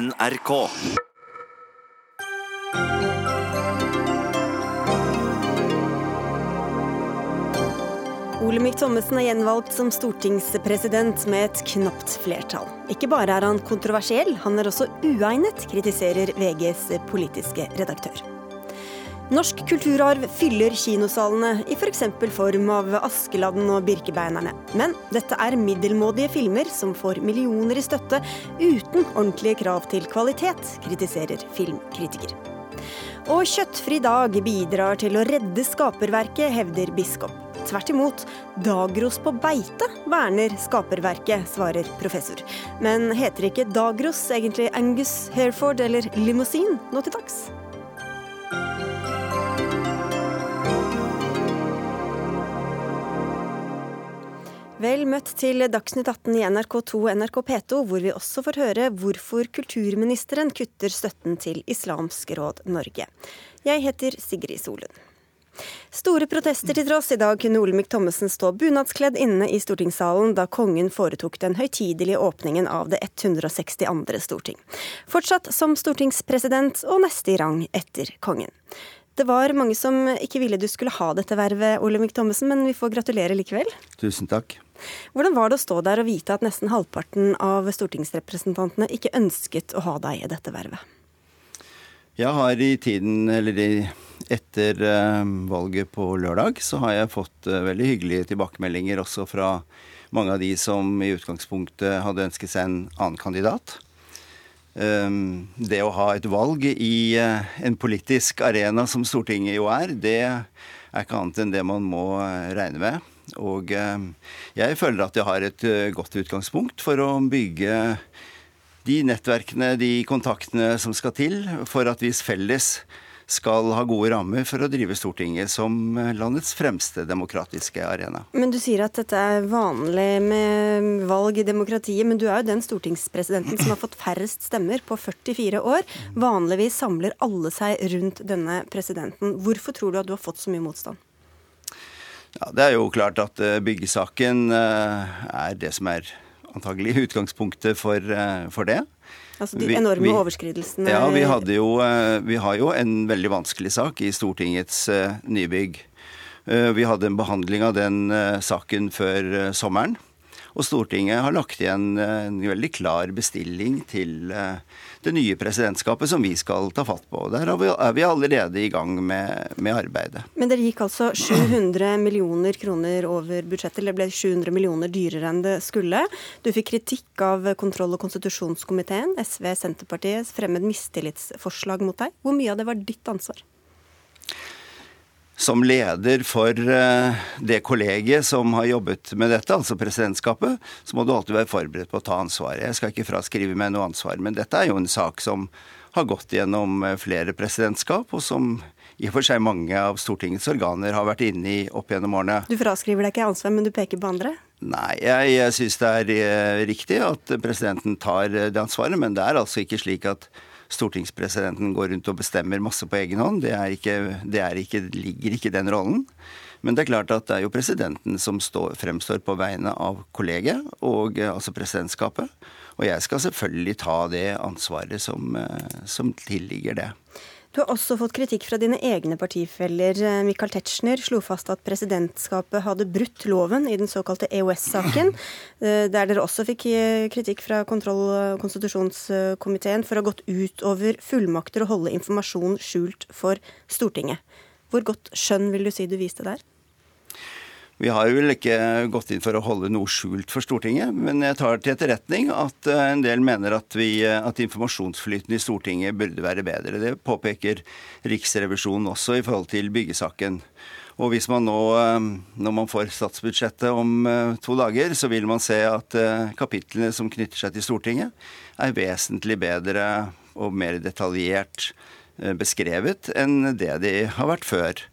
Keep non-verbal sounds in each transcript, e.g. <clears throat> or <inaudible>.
NRK. Olemic Thommessen er gjenvalgt som stortingspresident med et knapt flertall. Ikke bare er han kontroversiell, han er også uegnet, kritiserer VGs politiske redaktør. Norsk kulturarv fyller kinosalene i f.eks. For form av Askeladden og Birkebeinerne. Men dette er middelmådige filmer som får millioner i støtte uten ordentlige krav til kvalitet, kritiserer filmkritiker. Og kjøttfri dag bidrar til å redde skaperverket, hevder biskop. Tvert imot, Dagros på beite verner skaperverket, svarer professor. Men heter ikke Dagros egentlig Angus Hereford eller limousin nå til dags? Vel møtt til Dagsnytt 18 i NRK2 og NRK P2, hvor vi også får høre hvorfor kulturministeren kutter støtten til Islamsk råd Norge. Jeg heter Sigrid Solund. Store protester til tross, i dag kunne Olemic Thommessen stå bunadskledd inne i stortingssalen da kongen foretok den høytidelige åpningen av det 162. storting. Fortsatt som stortingspresident og neste i rang etter kongen. Det var mange som ikke ville du skulle ha dette vervet, Olemic Thommessen, men vi får gratulere likevel. Tusen takk. Hvordan var det å stå der og vite at nesten halvparten av stortingsrepresentantene ikke ønsket å ha deg i dette vervet? Jeg har i tiden, eller etter uh, valget på lørdag, så har jeg fått uh, veldig hyggelige tilbakemeldinger også fra mange av de som i utgangspunktet hadde ønsket seg en annen kandidat. Um, det å ha et valg i uh, en politisk arena som Stortinget jo er, det er ikke annet enn det man må regne med. Og eh, jeg føler at jeg har et eh, godt utgangspunkt for å bygge de nettverkene, de kontaktene som skal til for at vi felles skal ha gode rammer for å drive Stortinget som eh, landets fremste demokratiske arena. Men Du sier at dette er vanlig med valg i demokratiet, men du er jo den stortingspresidenten som har fått færrest stemmer på 44 år. Vanligvis samler alle seg rundt denne presidenten. Hvorfor tror du at du har fått så mye motstand? Ja, Det er jo klart at eh, byggesaken eh, er det som er antagelig utgangspunktet for, eh, for det. Altså de enorme vi, overskridelsene Ja, vi, jo, vi, har jo en veldig vanskelig sak i Stortingets nybygg. Vi hadde en behandling av den saken før sommeren. Og Stortinget har lagt igjen en veldig klar bestilling til det nye presidentskapet som vi skal ta fatt på. Der er vi allerede i gang med, med arbeidet. Men dere gikk altså 700 millioner kroner over budsjettet, eller ble 700 millioner dyrere enn det skulle. Du fikk kritikk av kontroll- og konstitusjonskomiteen. SV, Senterpartiet fremmet mistillitsforslag mot deg. Hvor mye av det var ditt ansvar? Som leder for eh, det kollegiet som har jobbet med dette, altså presidentskapet, så må du alltid være forberedt på å ta ansvaret. Jeg skal ikke fraskrive meg noe ansvar, men dette er jo en sak som har gått gjennom eh, flere presidentskap, og som i og for seg mange av Stortingets organer har vært inne i opp gjennom årene. Du fraskriver deg ikke ansvar, men du peker på andre? Nei, jeg, jeg syns det er eh, riktig at presidenten tar det ansvaret, men det er altså ikke slik at stortingspresidenten går rundt og bestemmer masse på egen hånd. Det, ikke, det ikke, ligger ikke i den rollen. Men det er klart at det er jo presidenten som står, fremstår på vegne av kollegiet, og eh, altså presidentskapet. Og jeg skal selvfølgelig ta det ansvaret som, eh, som tilligger det. Du har også fått kritikk fra dine egne partifeller. Eh, Michael Tetzschner slo fast at presidentskapet hadde brutt loven i den såkalte EOS-saken, <laughs> eh, der dere også fikk eh, kritikk fra kontroll- og konstitusjonskomiteen for å ha gått ut over fullmakter og holde informasjon skjult for Stortinget. Hvor godt skjønn vil du si du viste der? Vi har vel ikke gått inn for å holde noe skjult for Stortinget, men jeg tar til etterretning at eh, en del mener at, vi, at informasjonsflyten i Stortinget burde være bedre. Det påpeker Riksrevisjonen også i forhold til byggesaken. Og hvis man nå, eh, når man får statsbudsjettet om eh, to dager, så vil man se at kapitlene som knytter seg til Stortinget, er vesentlig bedre og mer detaljert beskrevet enn det de har vært før.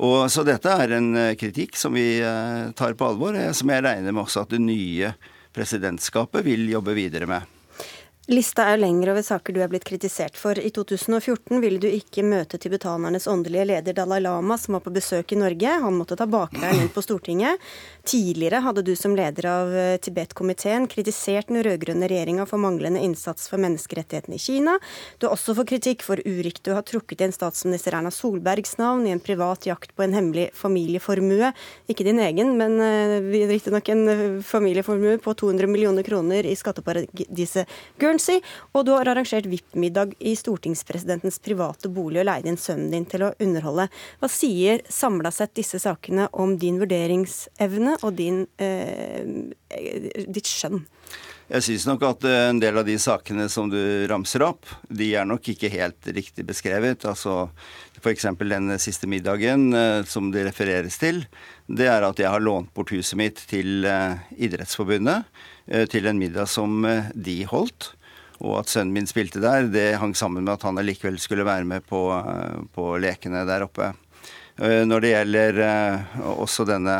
Og, så dette er en eh, kritikk som vi eh, tar på alvor, eh, som jeg regner med også at det nye presidentskapet vil jobbe videre med. Lista er lengre over saker du er blitt kritisert for. I 2014 ville du ikke møte tibetanernes åndelige leder Dalai Lama, som var på besøk i Norge. Han måtte ta bakveien inn på Stortinget. Tidligere hadde du som leder av eh, Tibet-komiteen kritisert den rød-grønne regjeringa for manglende innsats for menneskerettighetene i Kina. Du har også fått kritikk for uriktig å ha trukket inn statsminister Erna Solbergs navn i en privat jakt på en hemmelig familieformue. Ikke din egen, men uh, riktignok en familieformue på 200 millioner kroner i skatteparadiset Girl Guernsey, og du har arrangert VIP-middag i stortingspresidentens private bolig og leid inn sønnen din til å underholde. Hva sier samla sett disse sakene om din vurderingsevne og din, eh, ditt skjønn? Jeg syns nok at eh, en del av de sakene som du ramser opp, de er nok ikke helt riktig beskrevet. Altså F.eks. den siste middagen eh, som det refereres til. Det er at jeg har lånt bort huset mitt til eh, Idrettsforbundet til en middag som de holdt. Og at sønnen min spilte der, det hang sammen med at han allikevel skulle være med på, på lekene der oppe. Eh, når det gjelder eh, også denne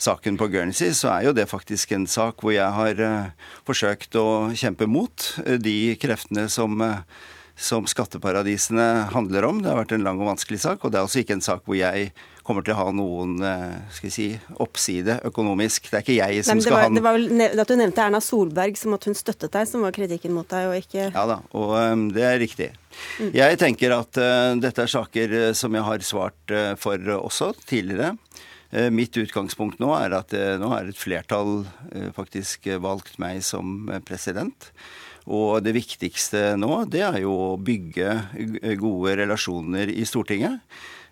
saken på Guernsey, så er jo det faktisk en sak hvor jeg har eh, forsøkt å kjempe mot de kreftene som som skatteparadisene handler om. Det har vært en lang og vanskelig sak, og det er også ikke en sak hvor jeg kommer til å ha noen skal vi si, oppside økonomisk. Det er ikke jeg som Nei, skal var, ha Det var vel at du nevnte Erna Solberg som at hun støttet deg, som var kritikken mot deg, og ikke Ja da, og um, det er riktig. Mm. Jeg tenker at uh, dette er saker uh, som jeg har svart uh, for også tidligere. Mitt utgangspunkt nå er at nå har et flertall faktisk valgt meg som president. Og det viktigste nå, det er jo å bygge gode relasjoner i Stortinget.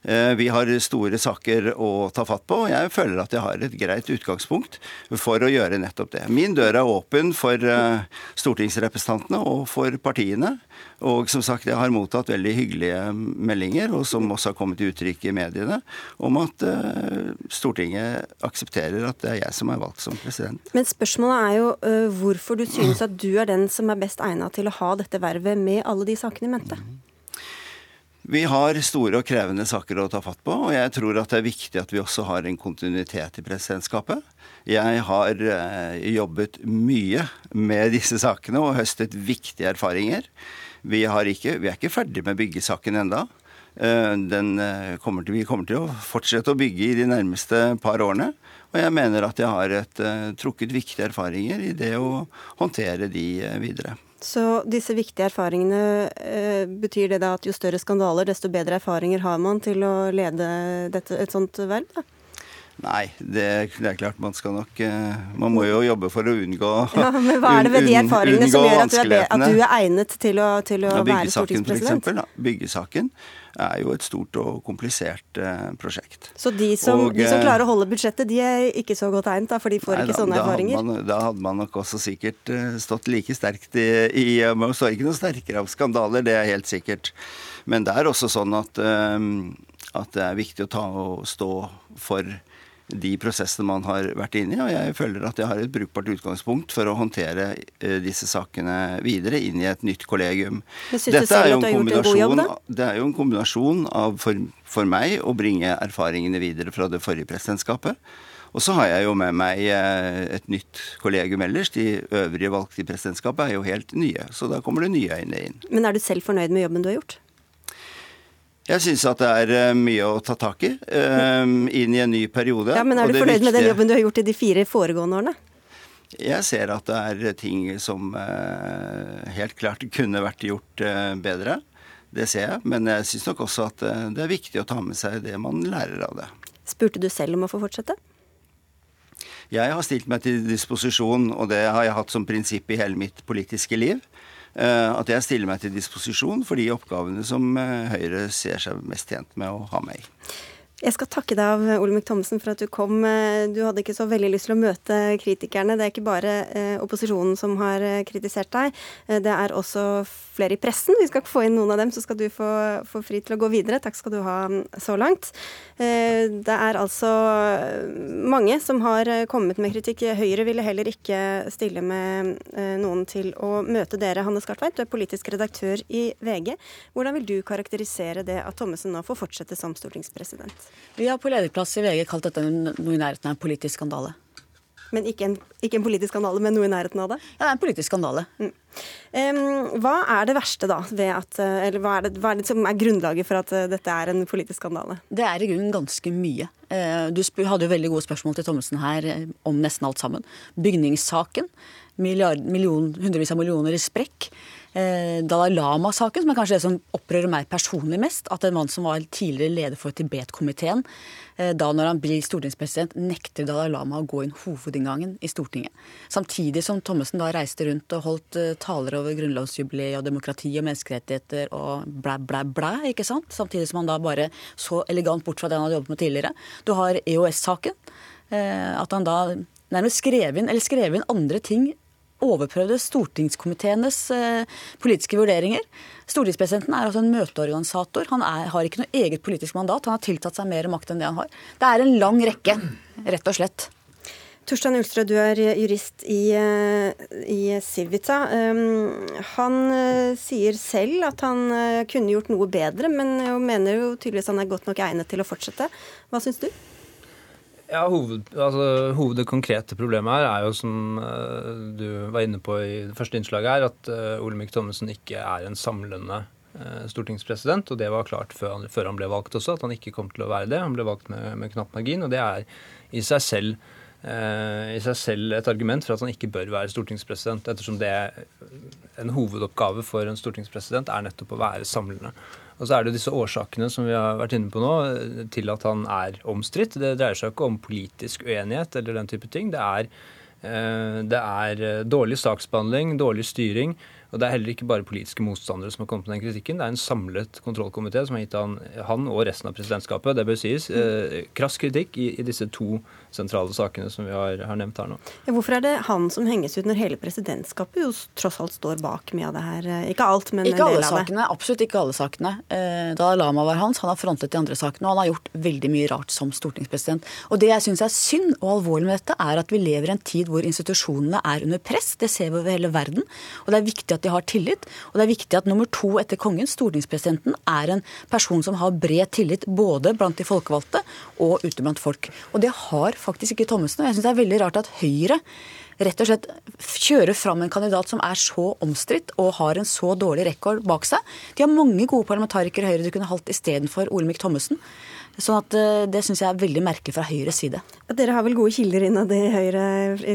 Eh, vi har store saker å ta fatt på, og jeg føler at jeg har et greit utgangspunkt for å gjøre nettopp det. Min dør er åpen for eh, stortingsrepresentantene og for partiene. Og som sagt, jeg har mottatt veldig hyggelige meldinger, og som også har kommet til uttrykk i mediene, om at uh, Stortinget aksepterer at det er jeg som er valgt som president. Men spørsmålet er jo hvorfor du synes at du er den som er best egnet til å ha dette vervet med alle de sakene i mente? Vi har store og krevende saker å ta fatt på, og jeg tror at det er viktig at vi også har en kontinuitet i presidentskapet. Jeg har eh, jobbet mye med disse sakene og høstet viktige erfaringer. Vi, ikke, vi er ikke ferdig med byggesaken enda. Eh, eh, kommer vi kommer til å fortsette å bygge i de nærmeste par årene. Og jeg mener at jeg har et, trukket viktige erfaringer i det å håndtere de videre. Så disse viktige erfaringene, eh, betyr det da at jo større skandaler, desto bedre erfaringer har man til å lede dette, et sånt verv? da? Nei, det, det, er klart man skal nok eh, Man må jo jobbe for å unngå <laughs> ja, Men hva er det ved de erfaringene som gjør at du er, at du er egnet til å, til å ja, være stortingspresident? For eksempel, byggesaken er jo et stort og komplisert eh, prosjekt. Så de som, og, de som, klarer å holde budsjettet, de er ikke så godt egnet, da, for de får nei, ikke da, sånne da erfaringer? Hadde man, da hadde man nok også sikkert uh, stått like sterkt i, i Man står ikke noe sterkere av skandaler, det er helt sikkert. Men det er også sånn at, uh, at det er viktig å ta og stå for de prosessene man har vært inne i. Og jeg føler at jeg har et brukbart utgangspunkt for å håndtere eh, disse sakene videre inn i et nytt kollegium. Dette er jo, en kombinasjon, det er jo en kombinasjon av for, for meg å bringe erfaringene videre fra det forrige presidentskapet. Og så har jeg jo med meg eh, et nytt kollegium ellers. De øvrige valgte i presidentskapet er jo helt nye, så da kommer det nye øyne inn. Men er du selv fornøyd med jobben du har gjort? Jeg syns at det er eh, mye å ta tak i um, inn i en ny periode. Ja, Men er du fornøyd med den jobben du har gjort i de fire foregående årene? Jeg ser at det er ting som uh, helt klart kunne vært gjort uh, bedre. Det ser jeg. Men jeg syns nok også at uh, det er viktig å ta med seg det man lærer av det. Spurte du selv om å få fortsette? Jeg har stilt meg til disposisjon, og det har jeg hatt som prinsipp i hele mitt politiske liv. Eh, at jeg stiller meg til disposisjon for de oppgavene som eh, Høyre ser seg mest tjent med å ha meg i. Jeg skal takke deg av Olemic Thommessen for at du kom. Eh, du hadde ikke så veldig lyst til å møte kritikerne. Det er ikke bare eh, opposisjonen som har eh, kritisert deg. Det er også flere i pressen. Vi skal ikke få inn noen av dem, så skal du få, få fri til å gå videre. Takk skal du ha mm, så langt. Det er altså mange som har kommet med kritikk. Høyre ville heller ikke stille med noen til å møte dere. Hanne Skartveit, du er politisk redaktør i VG. Hvordan vil du karakterisere det at Thommessen nå får fortsette som stortingspresident? Vi har på lederplass i VG kalt dette noe i nærheten av en politisk skandale. Men ikke en, ikke en, politisk skandale, men noe i nærheten av det? Ja, det er en politisk skandale. Mm. Um, hva er det verste, da, ved at eh, Eller hva er, det, hva er, det, som er grunnlaget for at eh, dette er en politisk skandale? Det er i grunnen ganske mye. Uh, du hadde jo veldig gode spørsmål til Thommessen her om nesten alt sammen. Bygningssaken. Milliard, million, hundrevis av millioner i sprekk eh, Dalai Lama-saken, som er kanskje det som opprører meg personlig mest. At en mann som var tidligere leder for Tibet-komiteen, eh, da når han blir stortingspresident, nekter Dalai Lama å gå inn hovedinngangen i Stortinget. Samtidig som Thommessen da reiste rundt og holdt eh, taler over grunnlovsjubileet og demokrati og menneskerettigheter og blæ, blæ, blæ. ikke sant? Samtidig som han da bare så elegant bort fra det han hadde jobbet med tidligere. Du har EOS-saken. At han da nærmest skrev inn, eller skrev inn andre ting overprøvde stortingskomiteenes eh, politiske vurderinger. Stortingspresidenten er altså en møteorganisator. Han er, har ikke noe eget politisk mandat. Han har tiltatt seg mer makt enn det han har. Det er en lang rekke, rett og slett. Torstein Ulstrø, du er jurist i, eh, i Civita. Um, han uh, sier selv at han kunne gjort noe bedre, men mener jo tydeligvis han er godt nok egnet til å fortsette. Hva syns du? Ja, hoved, altså, hoved, Det konkrete problemet her er jo, som uh, du var inne på i det første innslaget her, at uh, Olemic Thommessen ikke er en samlende uh, stortingspresident. Og det var klart før han, før han, ble valgt også, at han ikke kom til å være det. Han ble valgt med, med knapp margin, og det er i seg selv i seg selv et argument for at han ikke bør være stortingspresident, ettersom det en hovedoppgave for en stortingspresident er nettopp å være samlende. Og så er det disse årsakene som vi har vært inne på nå, til at han er omstridt. Det dreier seg ikke om politisk uenighet eller den type ting. Det er, eh, det er eh, dårlig saksbehandling, dårlig styring. Og Det er heller ikke bare politiske motstandere som har kommet med den kritikken. Det er en samlet kontrollkomité som har gitt han, han og resten av presidentskapet det bør sies, eh, krass kritikk i, i, disse to sentrale sakene som vi har, har nevnt her nå. Ja, hvorfor er det han som henges ut når hele presidentskapet jo tross alt står bak mye av det her? Ikke alt, men ikke en del av sakene, det. Absolutt ikke alle sakene. Eh, Dalai Lama var hans, han har frontet de andre sakene, og han har gjort veldig mye rart som stortingspresident. Og Det jeg syns er synd og alvorlig med dette, er at vi lever i en tid hvor institusjonene er under press. Det ser vi over hele verden. Og det er viktig at de har tillit. Og det er viktig at nummer to etter kongen, stortingspresidenten, er en person som har bred tillit både blant de folkevalgte og ute blant folk. Og det har faktisk ikke Thommessen. Og jeg syns det er veldig rart at Høyre rett og slett kjører fram en kandidat som er så omstridt og har en så dårlig rekord bak seg. De har mange gode parlamentarikere Høyre du kunne holdt istedenfor Olemic Thommessen. Sånn at eh, Det syns jeg er veldig merkelig fra Høyres side. Dere har vel gode kilder innad i Høyre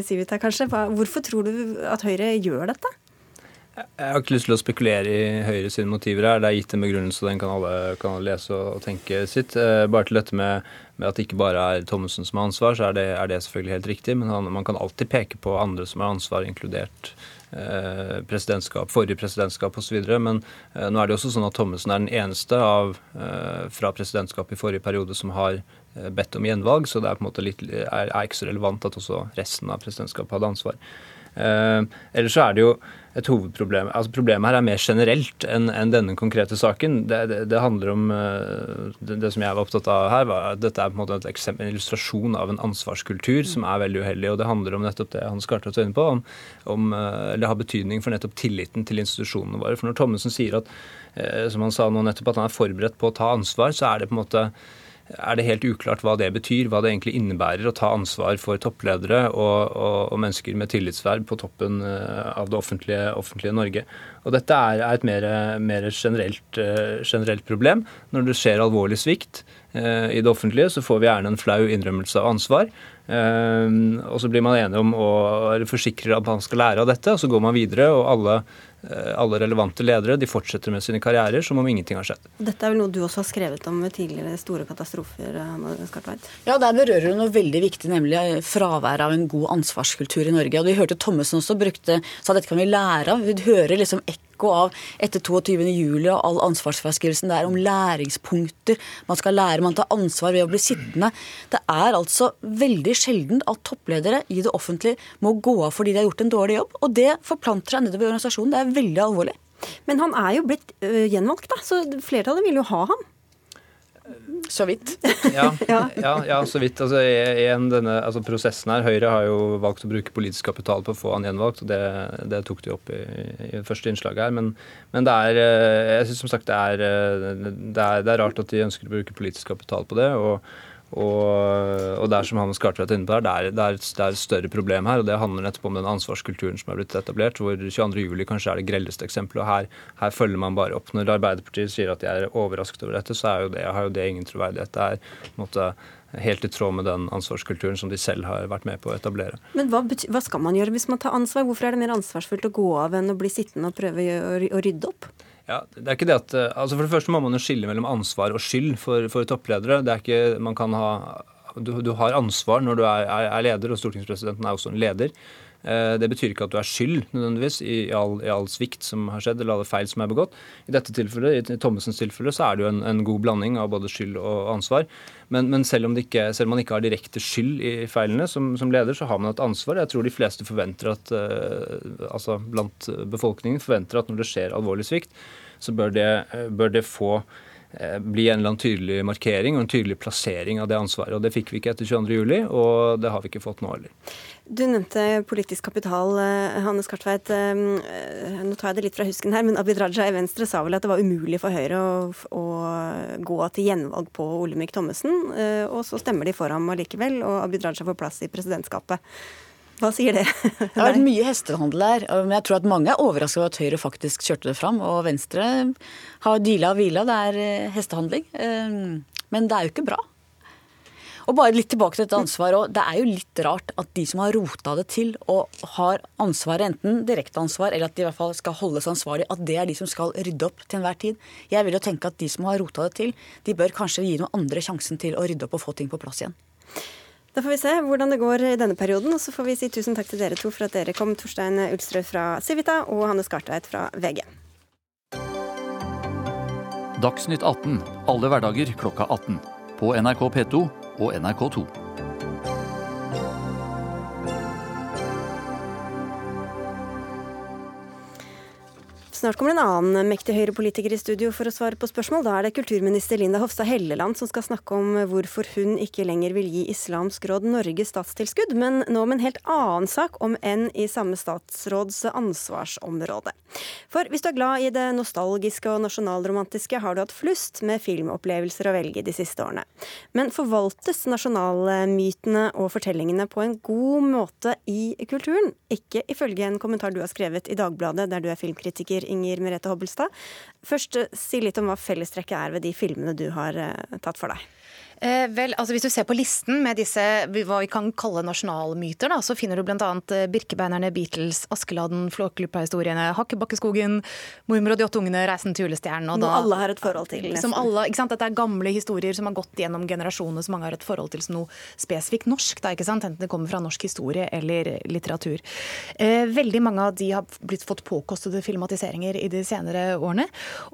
Civita, kanskje. Hvorfor tror du at Høyre gjør dette? Jeg har ikke lyst til å spekulere i Høyre sine motiver her. Det er gitt en begrunnelse, og den kan alle, kan lese og, tenke sitt. Eh, bare til dette med, med, at det ikke bare er Thommessen som har ansvar, så er det, er det selvfølgelig helt riktig. Men han, man kan alltid peke på andre som har ansvar, inkludert eh, presidentskap, forrige presidentskap osv. Men eh, nå er det også sånn at Thommessen er den eneste av, eh, fra presidentskapet i forrige periode som har bedt om gjenvalg, så det er på en måte litt, er, er ikke så relevant at også resten av presidentskapet hadde ansvar. Eh, ellers så er det jo et hovedproblem. Altså Problemet her er mer generelt enn en denne konkrete saken. Det, det, det handler om uh, det, det, som jeg var opptatt av her, var at dette er på en måte et eksempel, en illustrasjon av en ansvarskultur som er veldig uheldig. Og det handler om nettopp det Hans Skartvedt var inne på, om, om det har betydning for nettopp tilliten til institusjonene våre. For når Thommessen sier at, som han sa nå nettopp, at han er forberedt på å ta ansvar, så er det på en måte er det helt uklart hva det betyr, hva det egentlig innebærer å ta ansvar for toppledere og, og, og mennesker med tillitsverv på toppen eh, av det offentlige, offentlige Norge. Og Dette er, et mer, mer generelt, eh, generelt, problem. Når det skjer alvorlig svikt eh, i det offentlige, så får vi gjerne en flau innrømmelse av ansvar. og så blir man enige om å forsikre at man skal lære av dette, og så går man videre. og alle alle relevante ledere de fortsetter med sine karrierer som om ingenting har skjedd. Dette er vel noe du også har skrevet om ved tidligere store katastrofer? Skartveit? Ja, der berører du noe veldig viktig, nemlig fraværet av en god ansvarskultur i Norge. Og Vi hørte Thommessen også brukte, sa dette kan vi lære av. Vi hører liksom ekko av etter 22.07. og all ansvarsfraskrivelsen der om læringspunkter. Man skal lære, man tar ansvar ved å bli sittende. Det er altså veldig sjelden at toppledere i det offentlige må gå av fordi de har gjort en dårlig jobb. Og det forplanter seg nedover i organisasjonen. Det er veldig alvorlig. Men han er jo blitt øh, gjenvalgt, da, så flertallet vil jo ha ham. Så vidt. <laughs> ja, ja, ja, så vidt. Altså, en, denne, altså, prosessen her, Høyre har jo valgt å bruke politisk kapital på å få han gjenvalgt. og Det, det tok de opp i, i første innslaget her. Men, men, det er jeg synes som sagt det er, det er, det er rart at de ønsker å bruke politisk kapital på det. og Og, og det er som Hannes er inne på her, det er, det, er, et større problem her. og Det handler nettopp om den ansvarskulturen som er blitt etablert, hvor 22.07 kanskje er det grelleste eksempelet. og her, her, følger man bare opp. Når Arbeiderpartiet sier at de er overrasket over dette, så jo det, har jo det ingen troverdighet. Det er måte helt i tråd med den ansvarskulturen som de selv har vært med på å etablere. Men hva, hva, skal man gjøre hvis man tar ansvar? Hvorfor er det mer ansvarsfullt å gå av enn å bli sittende og prøve å rydde opp? Ja, det er ikke det at, eh, altså For det første må man jo skille mellom ansvar og skyld for, for toppledere. Det er ikke, man kan ha, du, du har ansvar når du er, er, leder, og stortingspresidenten er også en leder. Eh, det betyr ikke at du er skyld nødvendigvis i all, i all, svikt som har skjedd, eller alle feil som er begått. I dette tilfellet, i Thommessens tilfelle så er det jo en, en god blanding av både skyld og ansvar. Men, men selv, om ikke, selv, om man ikke har direkte skyld i feilene som, som, leder, så har man et ansvar. Jeg tror de fleste forventer at, uh, altså blant befolkningen forventer at når det skjer alvorlig svikt, så bør det, bør det få Eh, bli en eller annen tydelig markering og en tydelig plassering av det ansvaret. Og Det fikk vi ikke etter 22.07, og det har vi ikke fått nå heller. Du nevnte politisk kapital, Hannes Hanne Skartveit. Eh, nå tar jeg det litt fra husken her, men Abid Raja i Venstre sa vel at det var umulig for Høyre å, å gå til gjenvalg på Olemic Thommessen, og så stemmer de for ham allikevel, og Abid Raja får plass i presidentskapet. Hva sier det? det har vært mye hestehandel der. Men jeg tror at mange er overraska over at Høyre faktisk kjørte det fram. Og Venstre har deala og hvila. Det er eh, hestehandling. Eh, men det er jo ikke bra. Og bare litt tilbake til dette ansvaret. Det er jo litt rart at de som har rota det til og har ansvaret, enten direkteansvar eller at de i hvert fall skal holdes ansvarlig, at det er de som skal rydde opp til enhver tid. Jeg vil jo tenke at de som har rota det til, de bør kanskje gi noen andre sjansen til å rydde opp og få ting på plass igjen. Da får vi se hvordan det går i denne perioden. Og så får vi si tusen takk til dere to for at dere kom. Torstein Ulstrø fra Civita og Hanne Skartveit fra VG. Dagsnytt 18 alle hverdager klokka 18. På NRK P2 og NRK2. Snart kommer en annen mektig Høyre-politiker i studio for å svare på spørsmål. Da er det kulturminister Linda Hofstad Helleland som skal snakke om hvorfor hun ikke lenger vil gi Islamsk råd Norge statstilskudd, men nå med en helt annen sak, om enn i samme statsråds ansvarsområde. For hvis du er glad i det nostalgiske og nasjonalromantiske, har du hatt flust med filmopplevelser å velge de siste årene. Men forvaltes nasjonalmytene og fortellingene på en god måte i kulturen? Ikke ifølge en kommentar du har skrevet i Dagbladet, der du er filmkritiker Inger Merete Hobbelstad. Først, si litt om hva fellestrekket er ved de filmene du har eh, tatt for deg. Eh, vel, altså Hvis du ser på listen med disse hva vi kan kalle nasjonalmyter, da, så finner du bl.a. Eh, Birkebeinerne, Beatles, Askeladden, Flåklypa-historiene, Hakkebakkeskogen, Mormor og de åtte ungene, Reisen til julestjernen. Da, alle har et forhold til. Som alle, ikke sant? Dette er gamle historier som har gått gjennom generasjoner, som mange har et forhold til som noe spesifikt norsk. Da, ikke sant? Enten det kommer fra norsk historie eller litteratur. Eh, veldig mange av de har blitt fått påkostede filmatiseringer i de senere årene.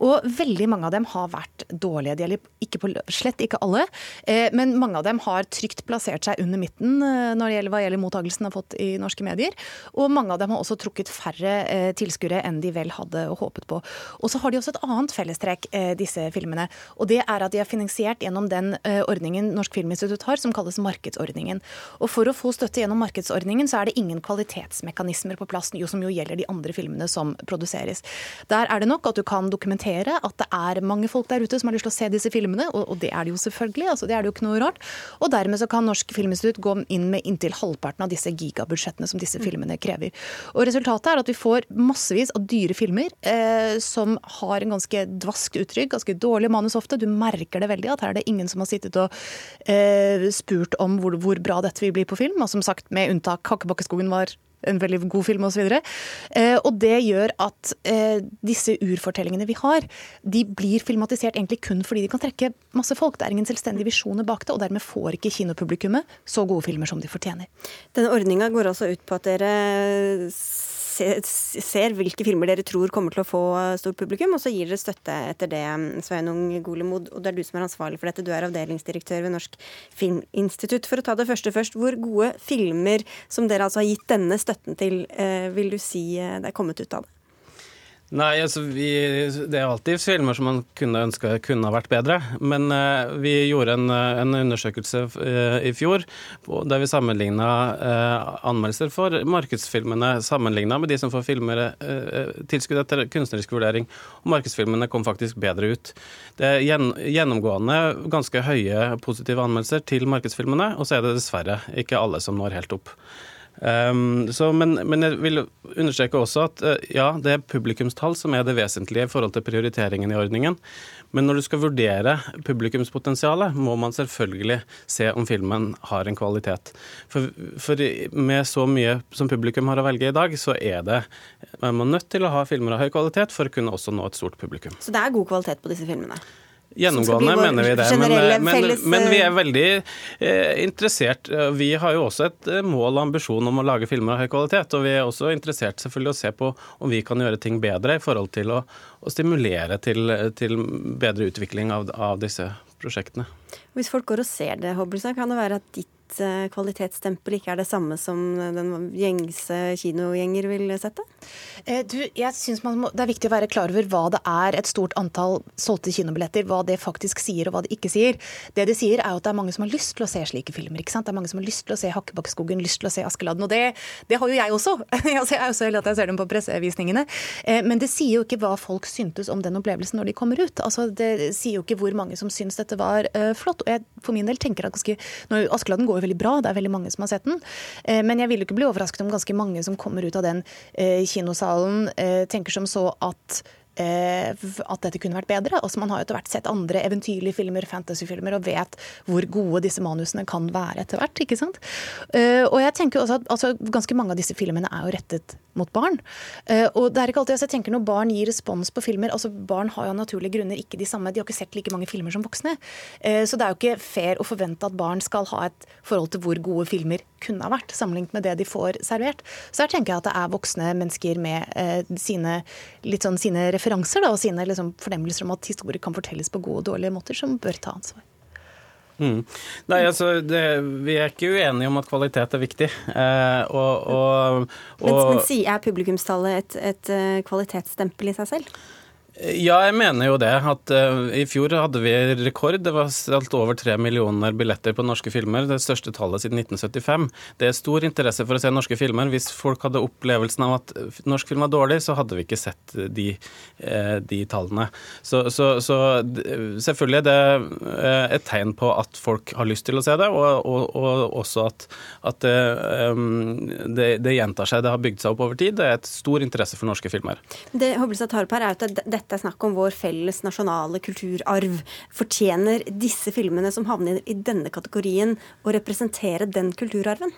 Og veldig mange av dem har vært dårlige. De er ikke på, slett ikke alle. Eh, men mange av dem har trygt plassert seg under midten eh, når det gjelder, hva gjelder mottagelsen har fått i norske medier. Og mange av dem har også trukket færre eh, tilskuere enn de vel hadde håpet på. Og så har de også et annet fellestrekk, disse filmene. Og det er at de er finansiert gjennom den ordningen Norsk Filminstitutt har, som kalles markedsordningen. Og for å få støtte gjennom markedsordningen, så er det ingen kvalitetsmekanismer på plass, som jo gjelder de andre filmene som produseres. Der er det nok at du kan dokumentere at det er mange folk der ute som har lyst til å se disse filmene, og det er det jo selvfølgelig. Altså det er det jo ikke noe rart. Og dermed så kan Norsk Filminstitutt gå inn med inntil halvparten av disse gigabudsjettene som disse filmene krever. Og resultatet er at vi får massevis av dyre filmer eh, som har en ganske dvaskt uttrykk, ganske dårlig manus ofte. Du merker det veldig at her er det ingen som har sittet og eh, spurt om hvor, hvor bra dette vil bli på film. Og som sagt, med unntak Hakkebakkeskogen var en veldig god film osv. Og, eh, og det gjør at eh, disse urfortellingene vi har, de blir filmatisert egentlig kun fordi de kan trekke masse folk. Det er ingen selvstendige visjoner bak det, og dermed får ikke kinopublikummet så gode filmer som de fortjener. Denne ordninga går altså ut på at dere ser hvilke filmer dere tror kommer til å få stort publikum, og så gir dere støtte etter det. Sveinung Golemod, og det er du som er ansvarlig for dette. Du er avdelingsdirektør ved Norsk Filminstitutt. For å ta det første først, hvor gode filmer som dere altså har gitt denne støtten til, eh, vil du si eh, det er kommet ut av det? Nei, altså vi, Det er alltid filmer som man kunne ønska kunne ha vært bedre. Men eh, vi gjorde en, eh, en undersøkelse eh, i fjor der vi sammenligna eh, anmeldelser for markedsfilmene sammenligna med de som får filmer, tilskudd etter kunstnerisk vurdering. Og markedsfilmene kom faktisk bedre ut. Det er gjen, gjennomgående ganske høye positive anmeldelser til markedsfilmene, og så er det dessverre ikke alle som når helt opp. Um, så, men, men, jeg vil understreke også at uh, ja, det er publikumstall som er det vesentlige i forhold til prioriteringen i ordningen. Men når du skal vurdere publikumspotensialet, må man selvfølgelig se om filmen har en kvalitet. For, for med så mye som publikum har å velge i dag, så er det man er nødt til å ha filmer av høy kvalitet for å kunne også nå et stort publikum. Så det er god kvalitet på disse filmene? Gjennomgående mener vi det, men, eh, men, men, vi er veldig eh, interessert. Eh, vi har jo også et eh, mål og ambisjon om å lage filmer av høy kvalitet. Og vi er også interessert selvfølgelig å se på om vi kan gjøre ting bedre i forhold til å, å stimulere til, til, bedre utvikling av, av, disse prosjektene. Hvis folk går og ser det, Hobbelstad, kan det være at ditt kvalitetsstempel ikke er det samme som den gjengse kinogjenger vil sette? Eh, du, jeg synes må, Det er viktig å være klar over hva det er et stort antall solgte kinobilletter, hva det faktisk sier og hva det ikke sier. Det de sier er at det er mange som har lyst til å se slike filmer. ikke sant? Det er mange som har lyst til å se Hakkebakkeskogen, lyst til å se Askeladden. Og det, det, har jo jeg også. <laughs> Jeg ser også at jeg ser dem på pressevisningene. Eh, men det sier jo ikke hva folk syntes om den opplevelsen når de kommer ut. Altså, Det sier jo ikke hvor mange som syns dette var flott. Og jeg for min del tenker at ganske, når Askeladden går jo veldig bra, det er veldig mange som har sett den. Uh, men jeg vil ikke bli overrasket om ganske mange som kommer ut av den uh, kinosalen eh, tenker som så at Eh, at dette kunne vært bedre. Altså, man har jo etter hvert sett andre eventyrlige filmer, fantasyfilmer, og vet hvor gode disse manusene kan være etter hvert. ikke sant? Uh, og jeg tenker også at altså, Ganske mange av disse filmene er jo rettet mot barn. Uh, og det er ikke alltid altså, jeg tenker Når barn gir respons på filmer altså Barn har jo av naturlige grunner ikke de samme, de har ikke sett like mange filmer som voksne. Så det er jo ikke fair å forvente at barn skal ha et forhold til hvor gode filmer kunne ha vært, sammenlignet med det de får servert. Så her tenker jeg at det er voksne mennesker med sine, litt sånn, sine referanser da, og sine liksom, fornemmelser om at historier kan fortelles på gode og dårlige måter, som bør ta ansvar. Mm. Nei, altså, det, Vi er ikke uenige om at kvalitet er viktig. Eh, og, og, og, men, men er publikumstallet et, et eh, kvalitetsstempel i seg selv? Ja, jeg mener jo det. At uh, I fjor hadde vi rekord. Det var solgt over tre millioner billetter på norske filmer. Det største tallet siden 1975. Det er stor interesse for å se norske filmer. Hvis folk hadde opplevelsen av at norsk film var dårlig, så hadde vi ikke sett de, uh, de tallene. Så, så, så, selvfølgelig er det et tegn på at folk har lyst til å se det, og, og, og også at, at um, det, det, gjentar seg. Det har bygd seg opp over tid. Det er et stor interesse for norske filmer. Det Hobbelstad tar opp her er at dette dette er snakk om vår felles nasjonale kulturarv. Fortjener disse filmene som havner i denne kategorien, å representere den kulturarven?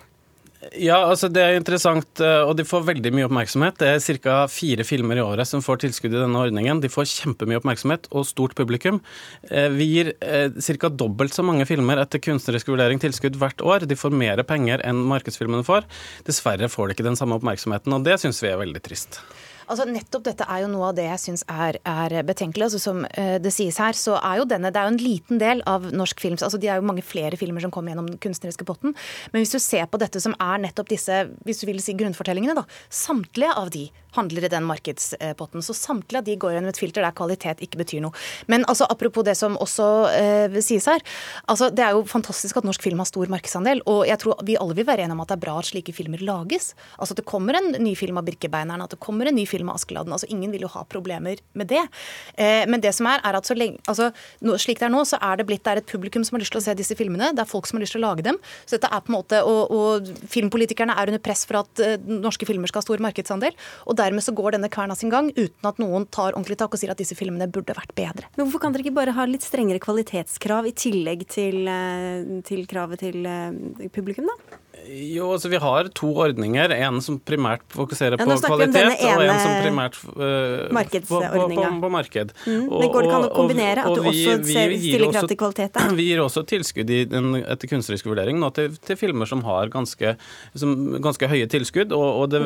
Ja, altså det er interessant, eh, og de får veldig mye oppmerksomhet. Det er ca. fire filmer i året som får tilskudd i denne ordningen. De får kjempemye oppmerksomhet og stort publikum. Eh, vi gir eh, ca. dobbelt så mange filmer etter kunstnerisk vurdering tilskudd hvert år. De får mer penger enn markedsfilmene får. Dessverre får de ikke den samme oppmerksomheten, og det syns vi er veldig trist. Altså Nettopp dette er jo noe av det jeg syns er, er, betenkelig. Altså Som uh, det sies her, så er jo denne Det er jo en liten del av norsk film. Altså De er jo mange flere filmer som kommer gjennom den kunstneriske potten. Men hvis du ser på dette som er nettopp disse hvis du vil si grunnfortellingene, da. Samtlige av de handler i den markedspotten. Så samtlige av de går gjennom et filter der kvalitet ikke betyr noe. Men altså apropos det som også eh, sies her. altså Det er jo fantastisk at norsk film har stor markedsandel. Og jeg tror vi alle vil være enige om at det er bra at slike filmer lages. Altså at det kommer en ny film av Birkebeineren, at det kommer en ny film av Askeladden. Altså, ingen vil jo ha problemer med det. Eh, men det som er, er at så lenge, altså, no, slik det er nå, så er det blitt det er et publikum som har lyst til å se disse filmene. Det er folk som har lyst til å lage dem. Så dette er på en måte, Og, og filmpolitikerne er under press for at uh, norske filmer skal ha stor markedsandel. Og dermed så går denne kverna sin gang uten at noen tar ordentlig tak og sier at disse filmene burde vært bedre. Men hvorfor kan dere ikke bare ha litt strengere kvalitetskrav i tillegg til, uh, til kravet til uh, publikum, da? Jo, altså Vi har to ordninger. En som primært fokuserer ja, på kvalitet, og en som primært uh, på, på, på, på, marked. Mm, og, det går det an å kombinere? at du også vi, vi stiller krav til kvalitet? Da? Vi gir også tilskudd i den, etter kunstnerisk vurdering nå til, til filmer som har ganske, som, ganske høye tilskudd. Og, og det,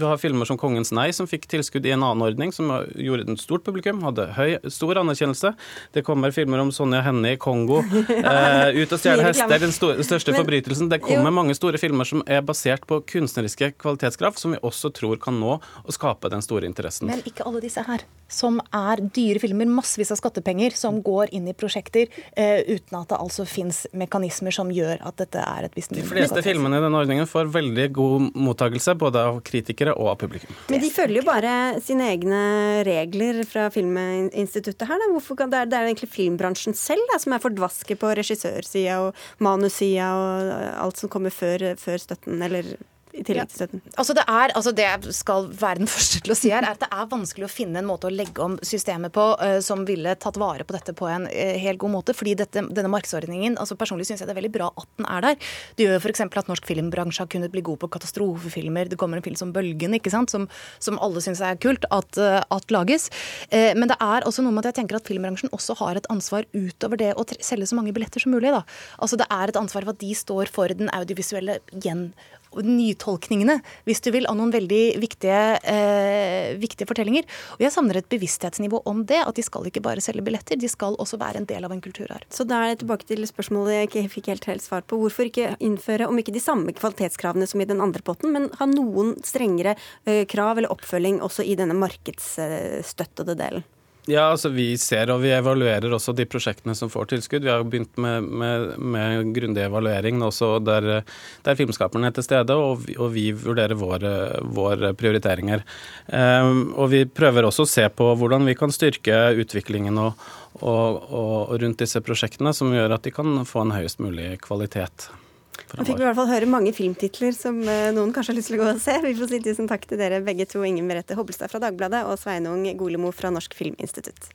vi har filmer som 'Kongens nei', som fikk tilskudd i en annen ordning, som gjorde et stort publikum, hadde høy, stor anerkjennelse. Det kommer filmer om Sonja Henne i Kongo. Uh, <laughs> 'Ut og stjele hester', den, største forbrytelsen. Det kommer mange store store filmer som er basert på kunstneriske kvalitetskrav, som vi også tror kan nå og skape den store interessen. Men ikke alle disse her, som er dyre filmer, massevis av skattepenger, som går inn i prosjekter eh, uten at det altså fins mekanismer som gjør at dette er et visst De fleste filmene i denne ordningen får veldig god mottakelse, både av kritikere og av publikum. Men de følger jo bare sine egne regler fra Filminstituttet her. Da. Hvorfor kan, det, er, det er egentlig filmbransjen selv da, som er fordvasket på regissørsida og manussida og alt som kommer før, før støtten, eller i tillegg til støtten? Altså det, er, altså det jeg skal være den <laughs> første til å si her, er at det er vanskelig å finne en måte å legge om systemet på uh, som ville tatt vare på dette på en uh, helt god måte. fordi dette, denne markedsordningen, altså Personlig syns jeg det er veldig bra at den er der. Det gjør f.eks. at norsk filmbransje har kunnet bli god på katastrofefilmer. Det kommer en film som Bølgen, ikke sant, som, som alle syns er kult at, uh, at lages. men det er også noe med at jeg tenker at filmbransjen også har et ansvar utover det å selge så mange billetter som mulig. da. Altså Det er et ansvar for at de står for den audiovisuelle gjen nytolkningene, hvis du vil, av noen veldig viktige, eh, viktige, fortellinger. Og jeg savner et bevissthetsnivå om det, at de skal ikke bare selge billetter, de skal også være en del av en kulturarv. Så da er det tilbake til spørsmålet jeg ikke fikk helt, helt svar på. Hvorfor ikke innføre, om ikke de samme kvalitetskravene som i den andre potten, men ha noen strengere eh, krav eller oppfølging også i denne markedsstøttede delen? Ja, altså Vi ser og vi evaluerer også de prosjektene som får tilskudd. Vi har begynt med, med, med grundig evaluering også der, der filmskaperne er til stede, og vi, og vi vurderer våre, våre prioriteringer. Um, og Vi prøver også å se på hvordan vi kan styrke utviklingen og, og, og rundt disse prosjektene, som gjør at de kan få en høyest mulig kvalitet. Nå fikk vi i hvert fall høre mange filmtitler som eh, noen kanskje har lyst til å gå og se. Vi får si tusen takk til dere begge to, Ingen Merete Hobbelstad fra Dagbladet og Sveinung Golemo fra Norsk Filminstitutt.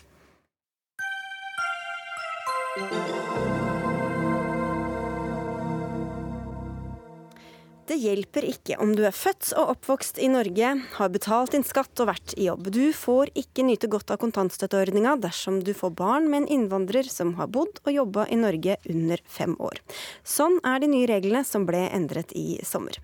Det hjelper ikke om du er født og oppvokst i Norge, har betalt din skatt og vært i jobb. Du får ikke nyte godt av kontantstøtteordninga dersom du får barn med en innvandrer som har bodd og jobba i Norge under fem år. Sånn er de nye reglene som ble endret i sommer.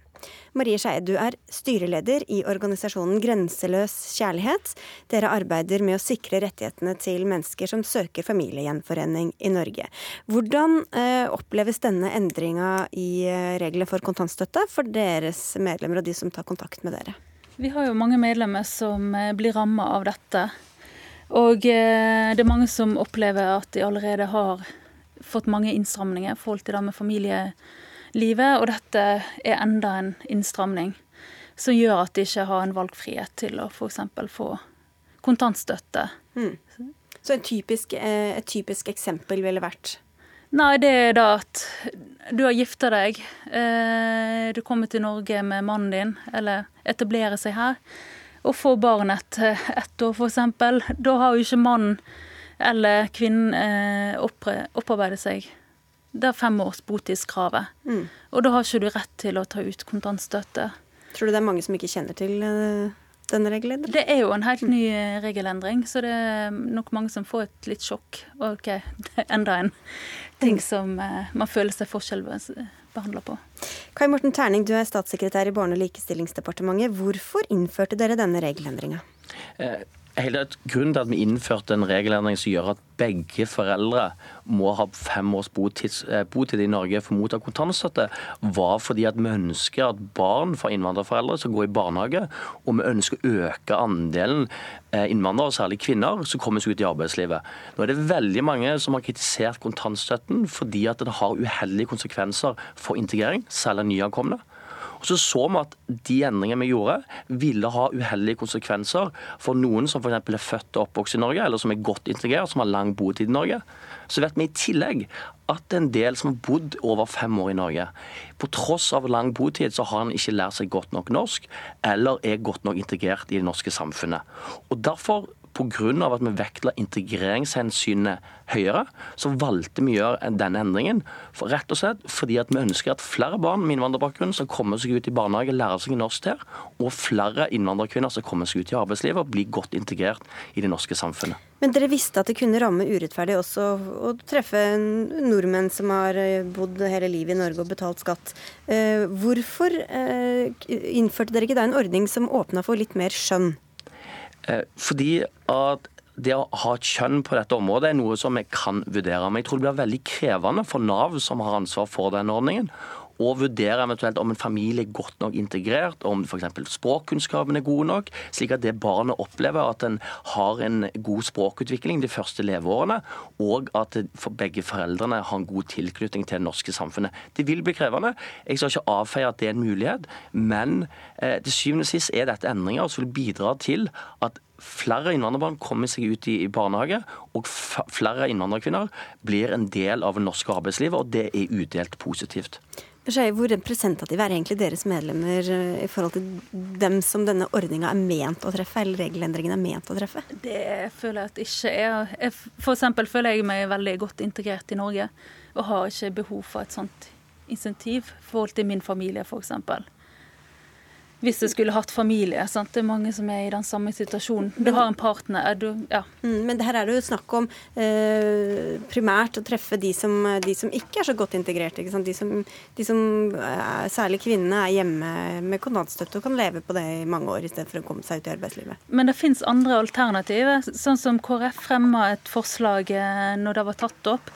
Marie Skeie, du er styreleder i organisasjonen Grenseløs kjærlighet. Dere arbeider med å sikre rettighetene til mennesker som søker familiegjenforening i Norge. Hvordan eh, oppleves denne endringa i eh, reglene for kontantstøtte for deres medlemmer og de som tar kontakt med dere? Vi har jo mange medlemmer som eh, blir ramma av dette. Og det er mange som opplever at de allerede har fått mange innstramninger i forhold til det med familie livet. Og dette er enda en innstramning som gjør at de ikke har en valgfrihet til å f.eks. få kontantstøtte. Mm. Så typisk, eh, et typisk eksempel ville vært? Nei, det er da at du har gifta deg. Eh, du kommer til Norge med mannen din, eller etablerer seg her. Og får barn etter ett år, f.eks. Da har jo ikke mannen eller kvinnen eh, opparbeidet seg det er fem års botidskravet. Mm. Og da har ikke du rett til å ta ut kontantstøtte. Tror du det er mange som ikke kjenner til uh, denne regelen? Det er jo en helt ny eh, regelendring, så det er nok mange som får et litt sjokk. OK, <laughs> det er enda en ting som uh, man føler seg forskjellsbehandla på. Kai Morten Terning, du er statssekretær i Barne- og likestillingsdepartementet. Hvorfor innførte dere denne regelendringa? Hele Grunnen til at vi innførte en regelendring som gjør at begge foreldre må ha fem års botid, eh, botid i Norge for å motta kontantstøtte, var fordi at vi ønsker at barn fra innvandrerforeldre skal gå i barnehage, og vi ønsker å øke andelen eh, innvandrere, særlig kvinner, som kommer seg ut i arbeidslivet. Nå er det veldig mange som har kritisert kontantstøtten fordi at den har uheldige konsekvenser for integrering, særlig nyankomne. Og Så så vi at de endringene vi gjorde, ville ha uheldige konsekvenser for noen som f.eks. er født og oppvokst i Norge, eller som er godt integrert, som har lang botid i Norge. Så vet vi i tillegg at en del som har bodd over fem år i Norge, på tross av lang botid, så har han ikke lært seg godt nok norsk, eller er godt nok integrert i det norske samfunnet. Og Derfor pga. at vi vektla integreringshensynet høyere, så valgte vi å gjøre denne endringen. For rett og slett fordi vi ønsker at flere barn med innvandrerbakgrunn skal komme seg ut i barnehage, lære seg norsk her, og flere innvandrerkvinner skal komme seg ut i arbeidslivet og bli godt integrert i det norske samfunnet. Men dere visste at det kunne ramme urettferdig også å treffe nordmenn som har eh, bodd hele livet i Norge og betalt skatt. Eh, hvorfor eh, innførte dere ikke da en ordning som åpna for litt mer skjønn? Eh, fordi at det å ha et kjønn på dette området er noe som vi kan vurdere. Men jeg tror det blir veldig krevende for Nav, som har ansvar for denne ordningen, og vurdere eventuelt om en familie er godt nok integrert, om f.eks. språkkunnskapene er gode nok, slik at det barnet opplever at en har en god språkutvikling de første leveårene, og at begge foreldrene har en god tilknytning til det norske samfunnet. Det vil bli krevende. Jeg skal ikke avfeie at det er en mulighet, men eh, til syvende og sist er dette endringer som vil bidra til at flere innvandrerbarn kommer seg ut i barnehage, og flere innvandrerkvinner blir en del av det norske arbeidslivet, og det er udelt positivt. Hvor representative er egentlig deres medlemmer eh, i forhold til dem som denne ordninga er ment å treffe, eller regelendringen er ment å treffe? Det føler jeg at ikke er. Jeg, for eksempel føler jeg meg veldig godt integrert i Norge, og har ikke behov for et sånt insentiv i forhold til min familie, f.eks hvis jeg skulle hatt familie. Sant? Det er mange som er i den samme situasjonen. Du har en partner. Du, ja. Mm, men her er det jo snakk om eh, primært å treffe de som, de som, ikke er så godt integrert. De som, de som er, særlig kvinnene, er hjemme med kontantstøtte og kan leve på det i mange år istedenfor å komme seg ut i arbeidslivet. Men det fins andre alternativer. Sånn som KrF fremma et forslag eh, når det var tatt opp,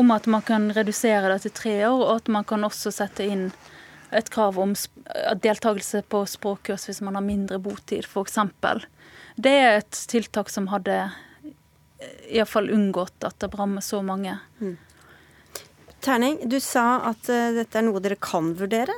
om at man kan redusere det til tre år, og at man kan også sette inn et krav om deltakelse på språkkurs hvis man har mindre botid, f.eks. Det er et tiltak som hadde eh, iallfall unngått at det rammer så mange. Mm. Terning, du sa at uh, dette er noe dere kan vurdere.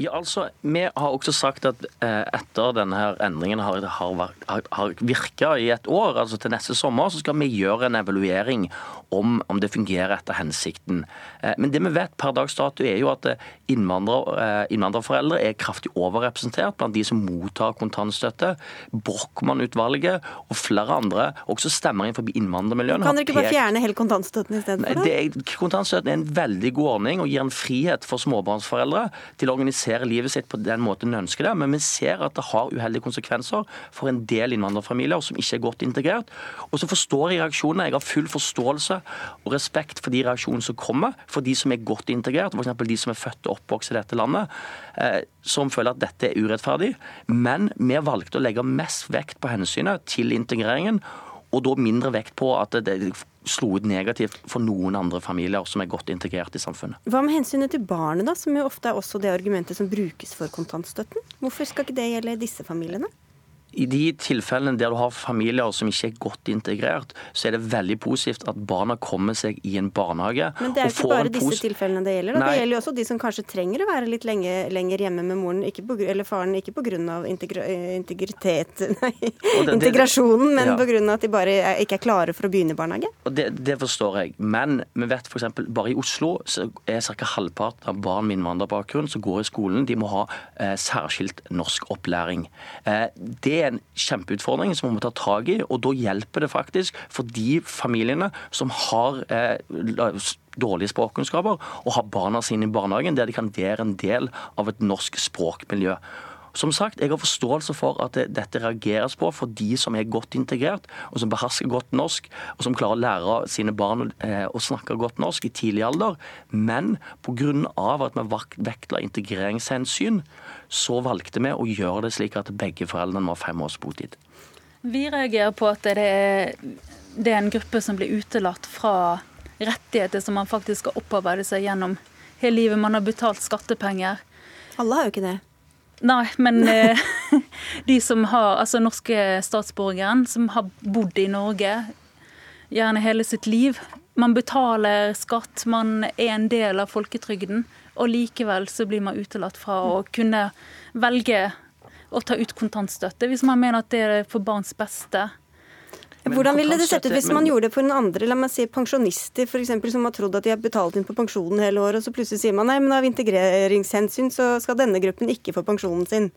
Ja, altså, Vi har også sagt at eh, etter denne her endringen har, har, har virka i et år, altså til neste sommer, så skal vi gjøre en evaluering om, om det fungerer etter hensikten. Eh, men det vi vet per dags dato er jo at eh, innvandrer, innvandrerforeldre er kraftig overrepresentert blant de som mottar kontantstøtte. Brochmann-utvalget og flere andre også stemmer inn forbi innvandrermiljøene. Kan dere ikke bare fjerne hele kontantstøtten istedenfor? Kontantstøtten er en veldig god ordning og gir en frihet for småbarnsforeldre til å organisere livet sitt på den måten de ønsker det. Men vi ser at det har uheldige konsekvenser for en del innvandrerfamilier som ikke er godt integrert. Og så forstår jeg reaksjonene. Jeg har full forståelse og respekt for de reaksjonene som kommer, for de som er godt integrert, f.eks. de som er født og oppvokst i dette landet, eh, som føler at dette er urettferdig. Men vi valgte å legge mest vekt på hensynet til integreringen, og da mindre vekt på at det slo ut negativt for noen andre familier som er godt integrert i samfunnet. Hva med hensynet til barnet, da, som jo ofte er også det argumentet som brukes for kontantstøtten? Hvorfor skal ikke det gjelde disse familiene? I de tilfellene der du har familier som ikke er godt integrert, så er det veldig positivt at barna kommer seg i en barnehage. Men det er jo ikke bare disse tilfellene det gjelder. Det gjelder jo også de som kanskje trenger å være litt lenge, lenger hjemme med moren på, eller faren, ikke pga. Integra integritet, <laughs> nei, det, integrasjonen, men ja. pga. at de bare er, ikke er klare for å begynne i barnehage. Det, det, forstår jeg. Men vi vet f.eks. bare i Oslo så er ca. halvparten av barn med innvandrerbakgrunn som går i skolen, de må ha eh, særskilt norsk opplæring. Eh, det er en kjempeutfordring som vi må ta tak i. Og da hjelper det faktisk for de familiene som har eh, dårlige språkkunnskaper, og har barna sine i barnehagen, der de kan være en del av et norsk språkmiljø. Som sagt, Jeg har forståelse for at det, dette reageres på for de som er godt integrert, og som behersker godt norsk, og som klarer å lære sine barn eh, å snakke godt norsk i tidlig alder. Men pga. at vi vektla integreringshensyn, så valgte vi å gjøre det slik at begge foreldrene må ha fem års botid. Vi reagerer på at det er, det er en gruppe som blir utelatt fra rettigheter som man faktisk skal opparbeide seg gjennom hele livet. Man har betalt skattepenger. Alle har jo ikke det. Nei, men eh, <laughs> de som har altså norske statsborgeren som har bodd i Norge gjerne hele sitt liv. Man betaler skatt, man er en del av folketrygden. Og likevel så blir man utelatt fra å kunne velge å ta ut kontantstøtte, hvis man mener at det er for barns beste. Hvordan ville det sett ut hvis man gjorde det for en andre, la meg si pensjonister f.eks., som har trodd at de har betalt inn på pensjonen hele året, og så plutselig sier man nei, men av integreringshensyn så skal denne gruppen ikke få pensjonen sin?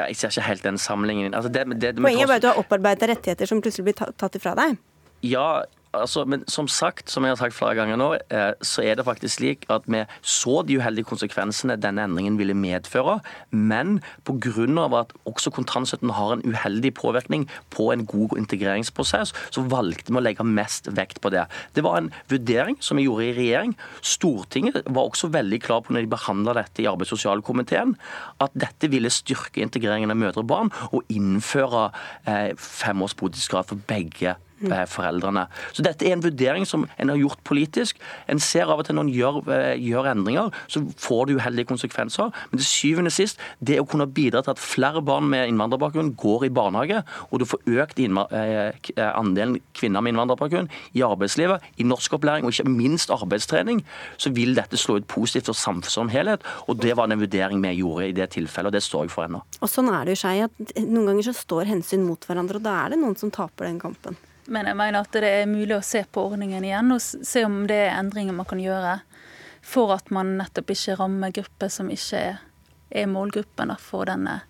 Jeg ser ikke helt den sammenligningen. Altså det, det, det, Poenget er bare at du har opparbeidet rettigheter som plutselig blir tatt ifra deg. Ja, altså, men som sagt, som jeg har sagt flere ganger nå, eh, så er det faktisk slik at vi så de uheldige konsekvensene denne endringen ville medføre. Men pga. at også kontantstøtten har en uheldig påvirkning på en god integreringsprosess, så valgte vi å legge mest vekt på det. Det var en vurdering som vi gjorde i regjering. Stortinget var også veldig klar på når de behandla dette i arbeids- og sosialkomiteen, at dette ville styrke integreringen av mødre og barn og innføre eh, femårs botidskrav for begge foreldrene. Så dette er en vurdering som en har gjort politisk. En ser av og til når en gjør, eh, gjør endringer, så får det uheldige konsekvenser. Men til syvende og sist, det å kunne bidra til at flere barn med innvandrerbakgrunn går i barnehage, og du får økt andelen kvinner med innvandrerbakgrunn i arbeidslivet, i norskopplæring og ikke minst arbeidstrening, så vil dette slå ut positivt for samfunnet som helhet. Og det var den vurdering vi gjorde i det tilfellet, og det står jeg for ennå. Og sånn er det jo skei, at noen ganger så står hensyn mot hverandre, og da er det noen som taper den kampen. Men jeg mener at det er mulig å se på ordningen igjen, og se om det er endringer man kan gjøre for at man nettopp ikke rammer grupper som ikke er målgruppen for denne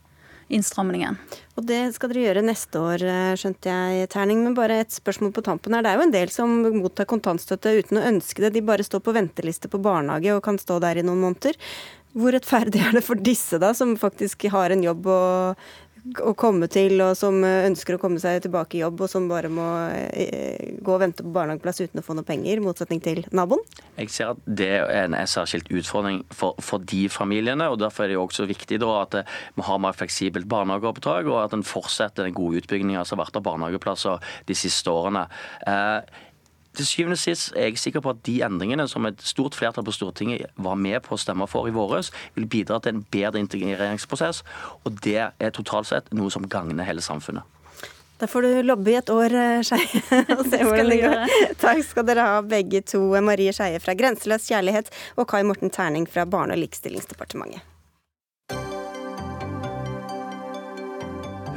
innstramningen. Og Det skal dere gjøre neste år, eh, skjønte jeg, Terning. Men bare et spørsmål på tampen her. Det er jo en del som mottar kontantstøtte uten å ønske det. De bare står på venteliste på barnehage og kan stå der i noen måneder. Hvor rettferdig er det for disse, da, som faktisk har en jobb og å komme til, og som ønsker å komme seg tilbake i jobb, og som bare må eh, gå og vente på barnehageplass uten å få noe penger, i motsetning til naboen? Jeg ser at det er en særskilt utfordring for, for, de familiene. og Derfor er det jo også viktig da, at vi har mer fleksibelt barnehageoppdrag, og at en fortsetter den gode utbyggingen som har vært av barnehageplasser de siste årene. Eh, til syvende og sist er jeg sikker på at de endringene som et stort flertall på Stortinget var med på å stemme for i våres, vil bidra til en bedre integreringsprosess. Og det er totalt sett noe som gagner hele samfunnet. Da får du lobbe i et år, eh, Skeie, <laughs> og se hvordan det går. Takk skal dere ha begge to, Marie Skeie fra Grenseløs kjærlighet og Kai Morten Terning fra Barne- og likestillingsdepartementet.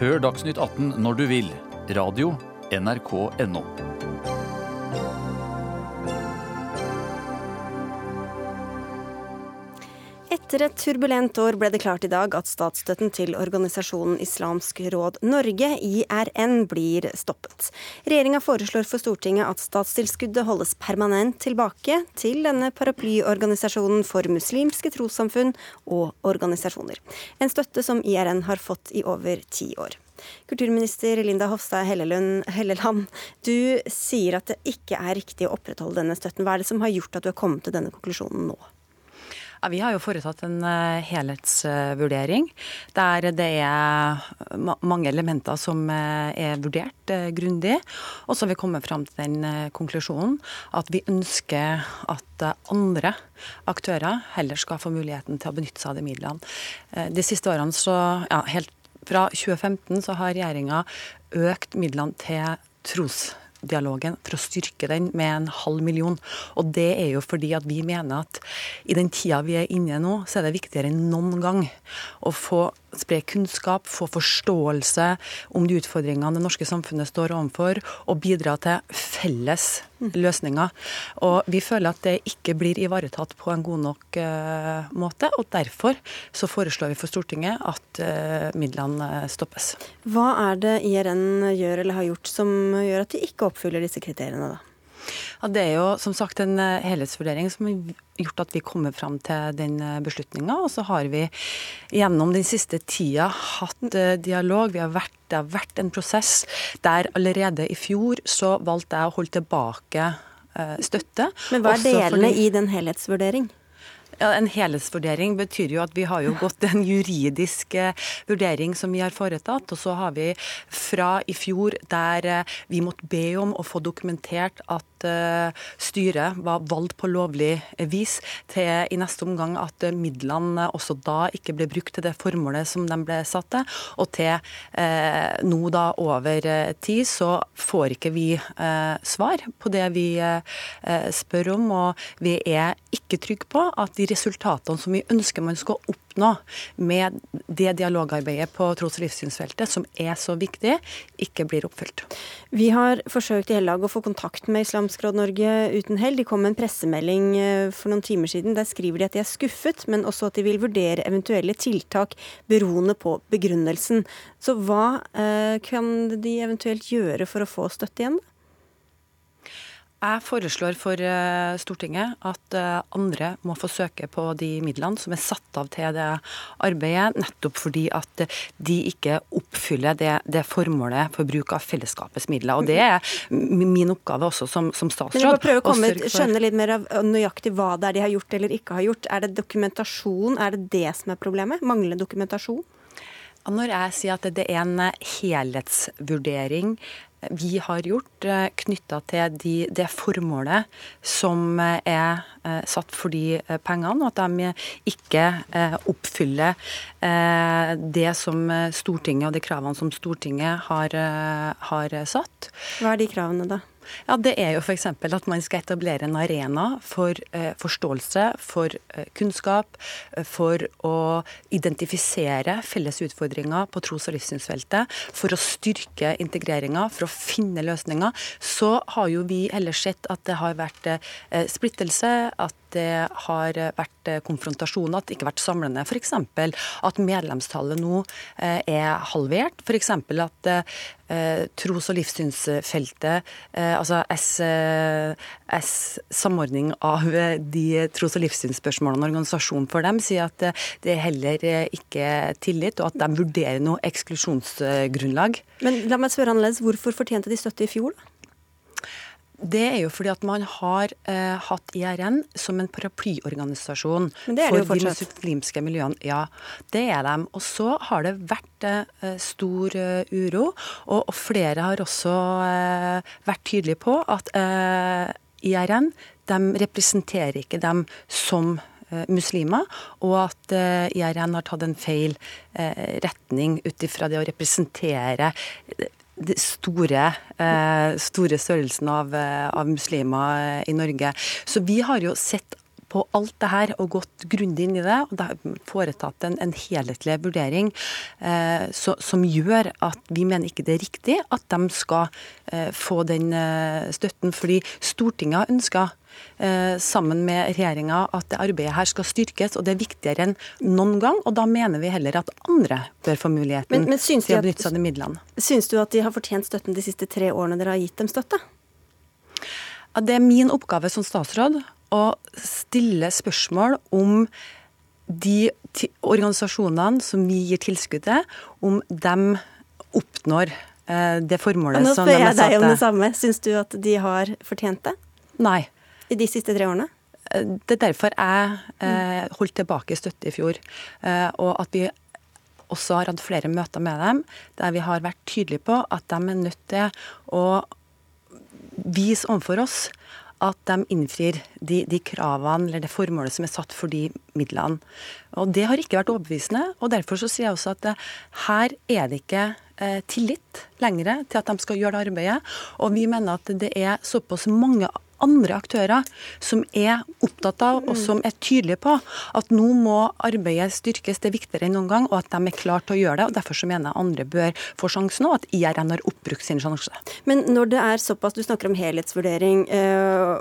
Hør Dagsnytt 18 når du vil. Radio NRK.no. Etter et turbulent år ble det klart i dag at statsstøtten til organisasjonen Islamsk råd Norge, IRN, blir stoppet. Regjeringa foreslår for Stortinget at statstilskuddet holdes permanent tilbake til denne paraplyorganisasjonen for muslimske trossamfunn og organisasjoner. En støtte som IRN har fått i over ti år. Kulturminister Linda Hofstad Helleland, du sier at det ikke er riktig å opprettholde denne støtten. Hva er det som har gjort at du har kommet til denne konklusjonen nå? Ja, vi har jo foretatt en eh, helhetsvurdering der det er mange elementer som eh, er vurdert eh, grundig. Og så har vi kommet fram til den konklusjonen at vi ønsker at andre aktører heller skal få muligheten til å benytte seg av de midlene. De siste årene så, ja, helt fra 2015 så har regjeringa økt midlene til tros dialogen for å styrke den med en halv million. Og det er jo fordi at vi mener at i den tida vi er inne nå, så er det viktigere enn noen gang å få spre kunnskap, få forståelse om de utfordringene det norske samfunnet står overfor, og bidra til felles løsninger. Og vi føler at det ikke blir ivaretatt på en god nok uh, måte, og derfor så foreslår vi for Stortinget at uh, midlene stoppes. Hva er det IRN gjør eller har gjort som gjør at de ikke oppfyller disse kriteriene, da? Ja, det er jo som sagt en eh, helhetsvurdering som har gjort at vi kommer fram til den eh, beslutninga. Og så har vi gjennom den siste tida hatt eh, dialog. Vi har vært, det har vært en prosess der allerede i fjor så valgte jeg å holde tilbake støtte. Men hva er delene i den helhetsvurdering? Ja, En helhetsvurdering betyr jo at vi har jo <laughs> gått en juridisk vurdering som vi har foretatt. Og så har vi fra i fjor der vi måtte be om å få dokumentert at eh, styret var valgt på lovlig vis, til i neste omgang at midlene også da ikke ble brukt til det formålet som de ble satt til. Og til eh, nå da over tid så får ikke vi eh, svar på det vi eh, spør om, og vi er ikke trygge på at de resultatene som vi ønsker man skal oppnå med det dialogarbeidet på tros- og livssynsfeltet, som er så viktig, ikke blir oppfylt. Vi har forsøkt i hele dag å få kontakt med Islamsk Råd Norge uten hell. De kom med en pressemelding eh, for noen timer siden. Der skriver de at de er skuffet, men også at de vil vurdere eventuelle tiltak beroende på begrunnelsen. Så hva eh, kan de eventuelt gjøre for å få støtte igjen? Jeg foreslår for eh, Stortinget at eh, andre må få søke på de midlene som er satt av til det arbeidet, nettopp fordi at de ikke oppfyller det, det formålet for bruk av fellesskapets midler. Og Det er min oppgave også som, som statsråd. Men jeg må prøve å komme, skjønne litt mer av nøyaktig hva det er de har gjort eller ikke har gjort. Er det dokumentasjon, er det det som er problemet? Manglende dokumentasjon? Når jeg sier at det er en helhetsvurdering vi har gjort eh, knytta til de, det formålet som eh, er eh, satt for de pengene, og at de ikke oppfyller det som Stortinget og de kravene som Stortinget har, har satt. Hva er de kravene, da? Ja, Det er jo f.eks. at man skal etablere en arena for eh, forståelse, for eh, kunnskap, eh, for å identifisere felles utfordringer på tros- og livssynsfeltet, for å styrke integreringa, for å finne løsninger. Så har jo vi ellers sett at det har vært eh, splittelse, at det har vært eh, konfrontasjoner, at det ikke har vært samlende. F.eks. at medlemstallet nå eh, er halvert. F.eks. at eh, tros- og livssynsfeltet, altså S, S, samordning av de tros- og livssynsspørsmålene, organisasjonen for dem, sier at det er heller ikke er tillit, og at de vurderer noe eksklusjonsgrunnlag. Men la meg spørre annerledes, hvorfor fortjente de støtte i fjor, da? Det er jo fordi at man har eh, hatt IRN som en paraplyorganisasjon for de muslimske miljøene. Ja, det er de. Og så har det vært eh, stor uh, uro, og, og, flere har også eh, vært tydelige på at eh, IRN de representerer ikke dem som eh, muslimer, og at IRN har tatt en feil retning ut ifra det å representere store, eh, store størrelsen av, eh, av, muslimer i Norge. Så vi har jo sett på alt det her og gått grundig inn i det. og det har foretatt en, en helhetlig vurdering eh, så, som gjør at vi mener ikke det er riktig at de skal eh, få den eh, støtten. Fordi Stortinget har ønska Eh, sammen med regjeringa at det arbeidet her skal styrkes, og det er viktigere enn noen gang. Og da mener vi heller at andre bør få muligheten men, men til å benytte seg av de midlene. Syns du at de har fortjent støtten de siste tre årene dere har gitt dem støtte? Ja, det er min oppgave som statsråd å stille spørsmål om de organisasjonene som vi gir tilskudd til, om de oppnår eh, det formålet som de er satt til. Nå spør jeg deg om det samme. Syns du at de har fortjent det? Nei i de siste tre årene? Det er derfor jeg eh, holdt tilbake støtte i fjor. Eh, og at vi også har hatt flere møter med dem der vi har vært tydelige på at de er nødt til å vise overfor oss at de innfrir de, de, kravene eller det formålet som er satt for de midlene. Og Det har ikke vært overbevisende. og Derfor så sier jeg også at her er det ikke eh, tillit lenger til at de skal gjøre det arbeidet. Og vi mener at det er såpass mange andre aktører som er opptatt av og som er tydelige på at nå må arbeidet styrkes, det er viktigere enn noen gang, og at de er klare til å gjøre det. og Derfor så mener jeg andre bør få sjansen, og at IRN har oppbrukt sin sjanse. Men når det er såpass, du snakker om helhetsvurdering øh,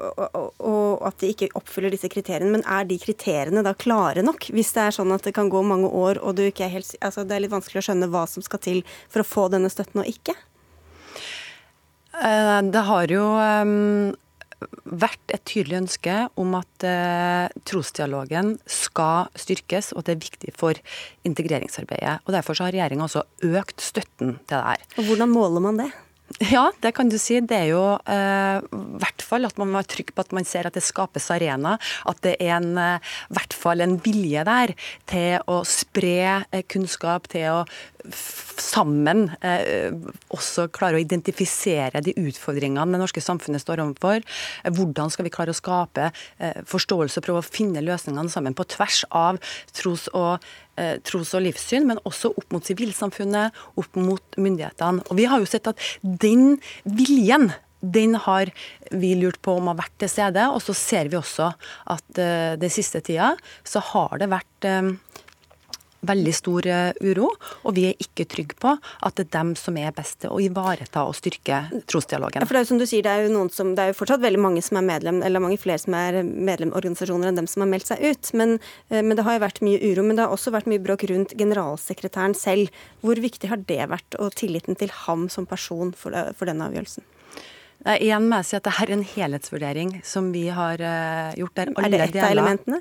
og at de ikke oppfyller disse kriteriene, men er de kriteriene da klare nok? Hvis det er sånn at det kan gå mange år og du ikke er helt, altså det er litt vanskelig å skjønne hva som skal til for å få denne støtten og ikke? Eh, det har jo ehm, vært et tydelig ønske om at eh, trosdialogen skal styrkes, og at det er viktig for integreringsarbeidet. Og Derfor har regjeringa også økt støtten til det her. Og Hvordan måler man det? Ja, det kan du si. Det er jo eh, i eh, hvert fall at man må være trygg på at man ser at det skapes arena. At det er en, eh, hvert fall en vilje der til å spre eh, kunnskap, til å sammen eh, også klare å identifisere de utfordringene det norske samfunnet står overfor. Hvordan skal vi klare å skape eh, forståelse og prøve å finne løsningene sammen på tvers av tros og, tros og livssyn, men også opp mot sivilsamfunnet, opp mot myndighetene. Og Vi har jo sett at den viljen den har vi lurt på om har vært til stede. Og så ser vi også at uh, den siste tida så har det vært uh, veldig stor eh, uro, og vi er ikke trygge på at det er dem som er best til å ivareta og styrke trosdialogen. Ja, for det er jo som du sier, det er jo, noen som, det er jo fortsatt veldig mange som er medlem, eller mange flere som er medlemorganisasjoner enn dem som har meldt seg ut. Men, eh, men, det har jo vært mye uro. Men det har også vært mye bråk rundt generalsekretæren selv. Hvor viktig har det vært, og tilliten til ham som person for, det, for denne avgjørelsen? Igjen må jeg si at Dette er en helhetsvurdering som vi har gjort. Der er det et av elementene?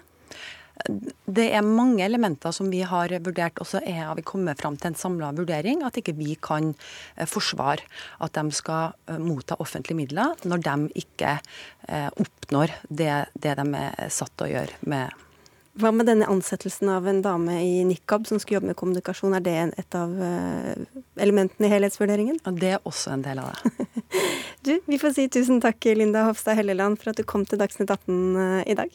Det er mange elementer som vi har vurdert, og så har vi kommet fram til en samla vurdering. At ikke vi kan eh, forsvare at de skal eh, motta offentlige midler når de ikke eh, oppnår det, det de er satt til å gjøre med Hva med denne ansettelsen av en dame i nikab som skulle jobbe med kommunikasjon? Er det et av elementene i helhetsvurderingen? Ja, det er også en del av det. <laughs> du, vi får si tusen takk, Linda Hofstad Helleland, for at du kom til Dagsnytt 18 eh, i dag.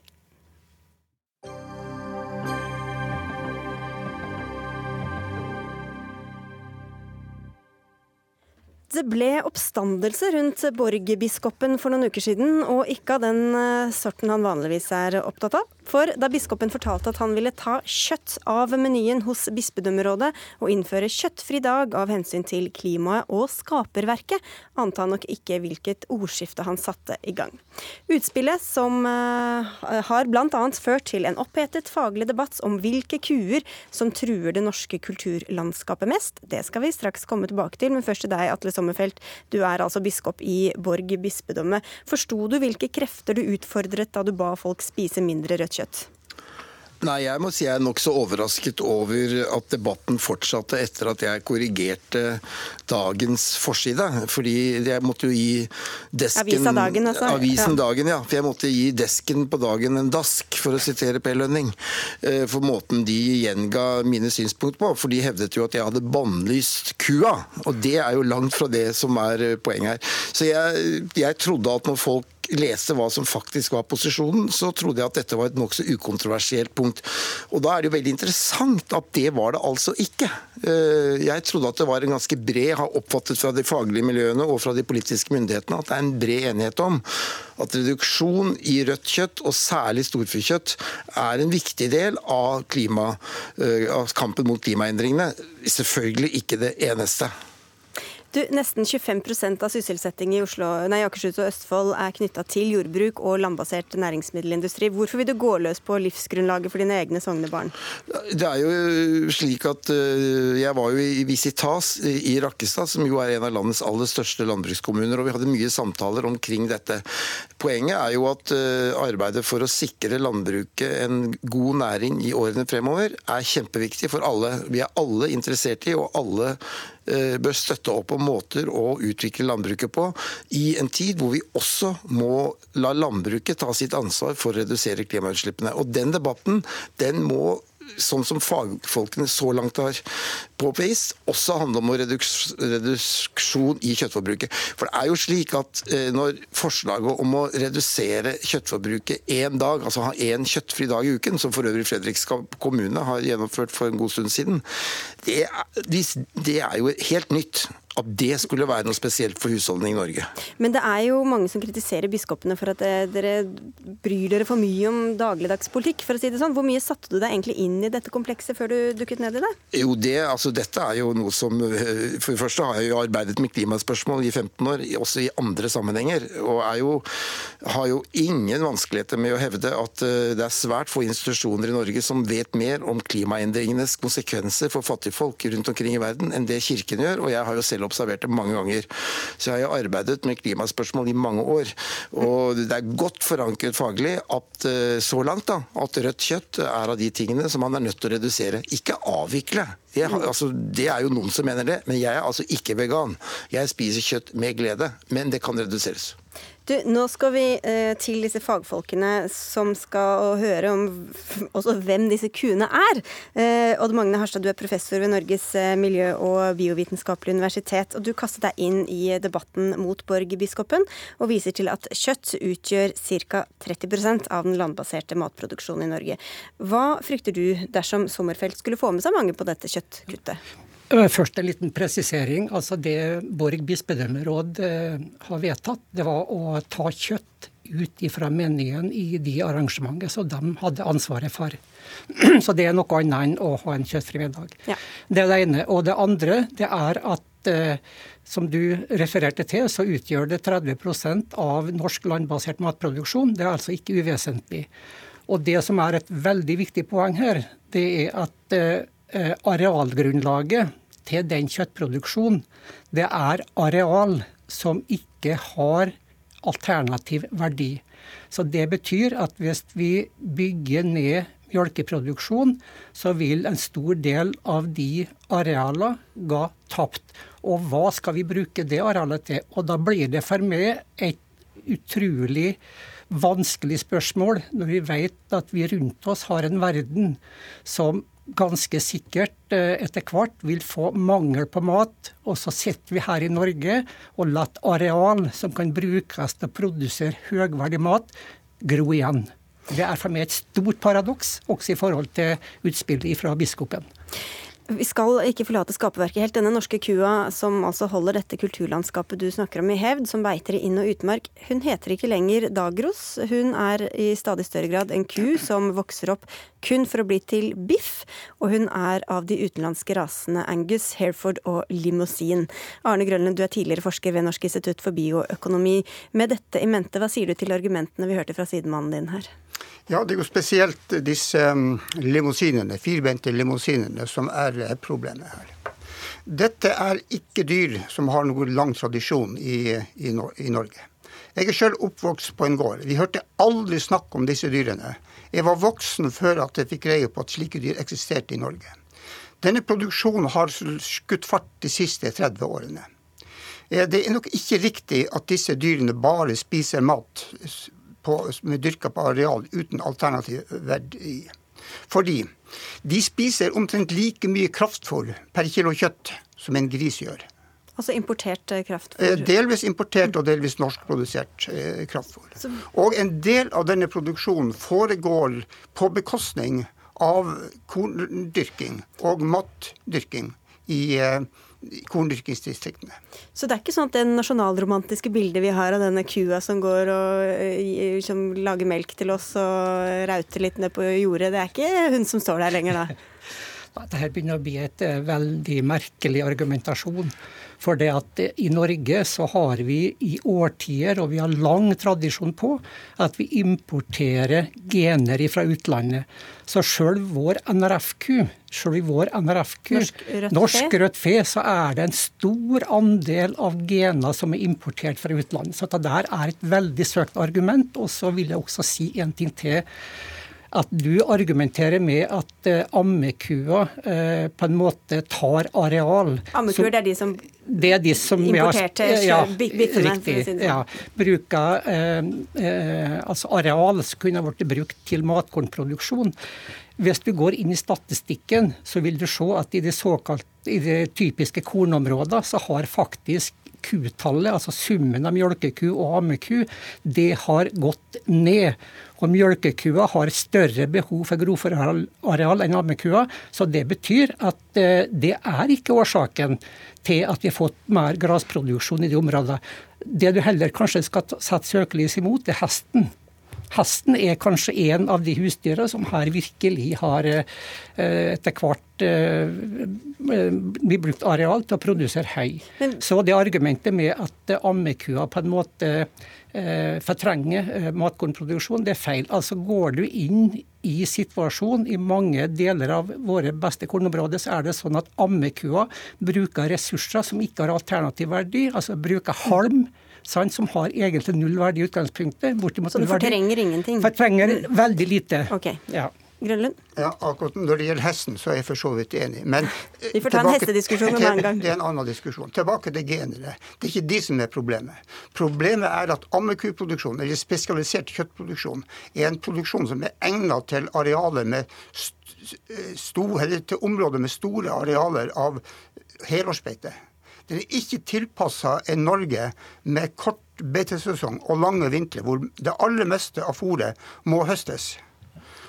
Det ble oppstandelse rundt Borg-biskopen for noen uker siden, og ikke av den eh, sorten han vanligvis er opptatt av. For da biskopen fortalte at han ville ta kjøtt av menyen hos bispedømmerådet og innføre kjøttfri dag av hensyn til klimaet og skaperverket, ante han nok ikke hvilket ordskifte han satte i gang. Utspillet, som uh, har bl.a. ført til en opphetet faglig debatt om hvilke kuer som truer det norske kulturlandskapet mest, det skal vi straks komme tilbake til. Men først til deg, Atle Sommerfelt. Du er altså biskop i Borg bispedømme. Forsto du hvilke krefter du utfordret da du ba folk spise mindre rødt kjøtt? Nei, jeg må si jeg er nokså overrasket over at debatten fortsatte etter at jeg korrigerte dagens forside. Fordi jeg måtte jo gi desken Avisa Dagen, altså. Avisen ja. Dagen, ja. For jeg måtte gi desken på dagen en dask, for å sitere Per Lønning. Eh, for måten de gjenga mine synspunkt på. For de hevdet jo at jeg hadde bannlyst kua. Og det er jo langt fra det som er poenget her. Så jeg, jeg trodde at når folk leste hva som faktisk var posisjonen, så trodde jeg at dette var et nokså ukontroversielt punkt. Og da er det jo veldig interessant at det var det altså ikke. Eh, jeg trodde at det var en ganske bred, har oppfattet fra de faglige miljøene og fra de politiske myndighetene, at det er en bred enighet om at reduksjon i rødt kjøtt, og særlig storfekjøtt, er en viktig del av, klima, eh, av kampen mot klimaendringene. Selvfølgelig ikke det eneste. Du, Nesten 25% av sysselsetting i Oslo, nei, Akershus og Østfold er knytta til jordbruk og landbasert næringsmiddelindustri. Hvorfor vil du gå løs på livsgrunnlaget for dine egne sognebarn? Det er jo slik at eh, Jeg var jo i Visitas i Rakkestad, som jo er en av landets aller største landbrukskommuner, og vi hadde mye samtaler omkring dette. Poenget er jo at eh, arbeidet for å sikre landbruket en god næring i årene fremover er kjempeviktig for alle. Vi er alle interessert i, og alle Eh, bør støtte opp om måter å utvikle landbruket på, i en tid hvor vi også må la landbruket ta sitt ansvar for å redusere klimautslippene. Og Den debatten den må sånn som fagfolkene så langt har påvist, også handler om reduksjon i kjøttforbruket. For det er jo slik at eh, når forslaget om å redusere kjøttforbruket én dag, altså ha én kjøttfri dag i uken, som for øvrig Fredrikstad kommune har gjennomført for en god stund siden, det er, det er jo helt nytt at det skulle være noe spesielt for husholdning i Norge. Men det er jo mange som kritiserer biskopene for at eh, dere bryr dere for mye om dagligdags politikk, for å si det sånn. Hvor mye satte du deg egentlig inn i dette komplekset før du dukket ned i det? Jo, det, altså dette er jo noe som eh, For det første har jeg jo arbeidet med klimaspørsmål i 15 år, også i andre sammenhenger. Og jo, har jo ingen vanskeligheter med å hevde at eh, det er svært få institusjoner i Norge som vet mer om klimaendringenes konsekvenser for fattigfolk rundt omkring i verden enn det Kirken gjør. Og jeg har jo selv observert det mange ganger. Så jeg har arbeidet med klimaspørsmål i mange år. Og det er godt forankret faglig at eh, så langt da, at rødt kjøtt er av de tingene som man er nødt til å redusere. Ikke avvikle. Det, altså, det er jo noen som mener det, men jeg er altså ikke vegan. Jeg spiser kjøtt med glede, men det kan reduseres. Du, nå skal vi eh, til disse fagfolkene som skal høre om <laughs> også hvem disse kuene er. Eh, Odd Magne Harstad, du er professor ved Norges eh, miljø- og biovitenskapelige universitet. og Du kastet deg inn i debatten mot Borg-biskopen og viser til at kjøtt utgjør ca. 30% av den landbaserte matproduksjonen i Norge. Hva frykter du dersom Sommerfelt skulle få med seg mange på dette kjøttkuttet? Først en liten presisering. Altså Det Borg bispedømmeråd eh, har vedtatt, det var å ta kjøtt ut fra menyen i de arrangementene som de hadde ansvaret for. <clears throat> Så det er noe annet enn å ha en kjøttfri middag. Ja. Det er det ene. Og det andre det er at eh, som du refererte til, så utgjør det 30% av norsk landbasert matproduksjon. Det er altså ikke uvesentlig. Og det som er et veldig viktig poeng her, det er at Eh, arealgrunnlaget til den kjøttproduksjonen, det er areal som ikke har alternativ verdi. Så Det betyr at hvis vi bygger ned mjølkeproduksjon, så vil en stor del av de arealene gå tapt. Og hva skal vi bruke det arealet til? Og da blir det for meg et utrolig vanskelig spørsmål når vi vet at vi rundt oss har en verden som ganske sikkert eh, etter hvert vil få mangel på mat. Og så sitter vi her i Norge og lar areal som kan brukes til å produsere høgverdig mat, gro igjen. Det er for meg et stort paradoks, også i forhold til utspillet fra biskopen. Vi skal ikke forlate skaperverket helt. Denne norske kua som altså holder dette kulturlandskapet du snakker om i hevd, som beiter i inn- og utmark, hun heter ikke lenger Dagros. Hun er i stadig større grad en ku som vokser opp kun for å bli til biff, og hun er av de utenlandske rasene Angus, Hereford og Limousin. Arne Grønlund, du er tidligere forsker ved Norsk institutt for bioøkonomi. Med dette i mente, hva sier du til argumentene vi hørte fra sidemannen din her? Ja, Det er jo spesielt disse um, limousinene, firbente limousinene som er eh, problemet her. Dette er ikke dyr som har noen lang tradisjon i, i, i Norge. Jeg er selv oppvokst på en gård. Vi hørte aldri snakk om disse dyrene. Jeg var voksen før at jeg fikk greie på at slike dyr eksisterte i Norge. Denne produksjonen har skutt fart de siste 30 årene. Eh, det er nok ikke riktig at disse dyrene bare spiser mat på, som er dyrka på areal uten alternativ verdi. Fordi de spiser omtrent like mye kraftfôr per kilo kjøtt som en gris gjør. Altså importert eh, kraftfôr? Eh, delvis importert og delvis norskprodusert eh, kraftfôr. Og en del av denne produksjonen foregår på bekostning av korndyrking og matdyrking i korndyrkingsdistriktene. Så det er ikke sånn at det nasjonalromantiske bildet vi har av denne kua som går og eh, som lager melk til oss og rauter litt ned på jordet, det er ikke hun som står der lenger da? <laughs> Dette begynner å bli et eh, veldig merkelig argumentasjon. For det at i Norge så har vi i årtier, og vi har lang tradisjon på, at vi importerer gener fra utlandet. Så sjøl vår NRF-ku, sjøl i vår NRF-ku, norsk, norsk rødt fe, så er det en stor andel av gener som er importert fra utlandet. Så det der er et veldig søkt argument. Og så vil jeg også si en ting til at du argumenterer med at uh, ammekua uh, på en måte tar areal. Ammekuer, det er de som det er de som importerte ja, biffene? Riktig. Sånn. Ja, bruker uh, altså areal som kunne vært brukt til matkornproduksjon. Hvis du går inn i statistikken, så vil du se at i de, såkalt, i de typiske kornområdene så har faktisk kutallet, altså summen av mjølkeku og ammeku, det har gått ned. Og mjølkekua har større behov for grovfòrareal enn ammekua. Så det betyr at eh, det er ikke årsaken til at vi har fått mer grasproduksjon i de områdene. Det du heller kanskje skal sette søkelys imot, er hesten. Hesten er kanskje en av de husdyrene som her virkelig har eh, etter hvert eh, blitt brukt areal til å produsere høy. Så det argumentet med at ammekua på en måte fortrenger fortrenge eh, matkornproduksjon, det er feil. Altså Går du inn i situasjonen i mange deler av våre beste kornområder, så er det sånn at ammekua bruker ressurser som ikke har alternativ verdi, altså bruker halm. Sant, som har egentlig null verdi i utgangspunktet. Så det fortrenger ingenting? Fortrenger veldig lite. Okay. Ja. Grønlund? Ja, akkurat Når det gjelder hesten, så er jeg for så vidt enig. Men eh, Vi får ta en hestediskusjon en annen gang. Det er en annen diskusjon. Tilbake til genene. Det er ikke de som er problemet. Problemet er at ammekuproduksjon, eller spesialisert kjøttproduksjon, er en produksjon som er egnet til arealer med sto, eller til områder med store arealer av helårsbeite. Den er ikke tilpassa en Norge med kort beitesesong og lange vintre, hvor det aller meste av fôret må høstes.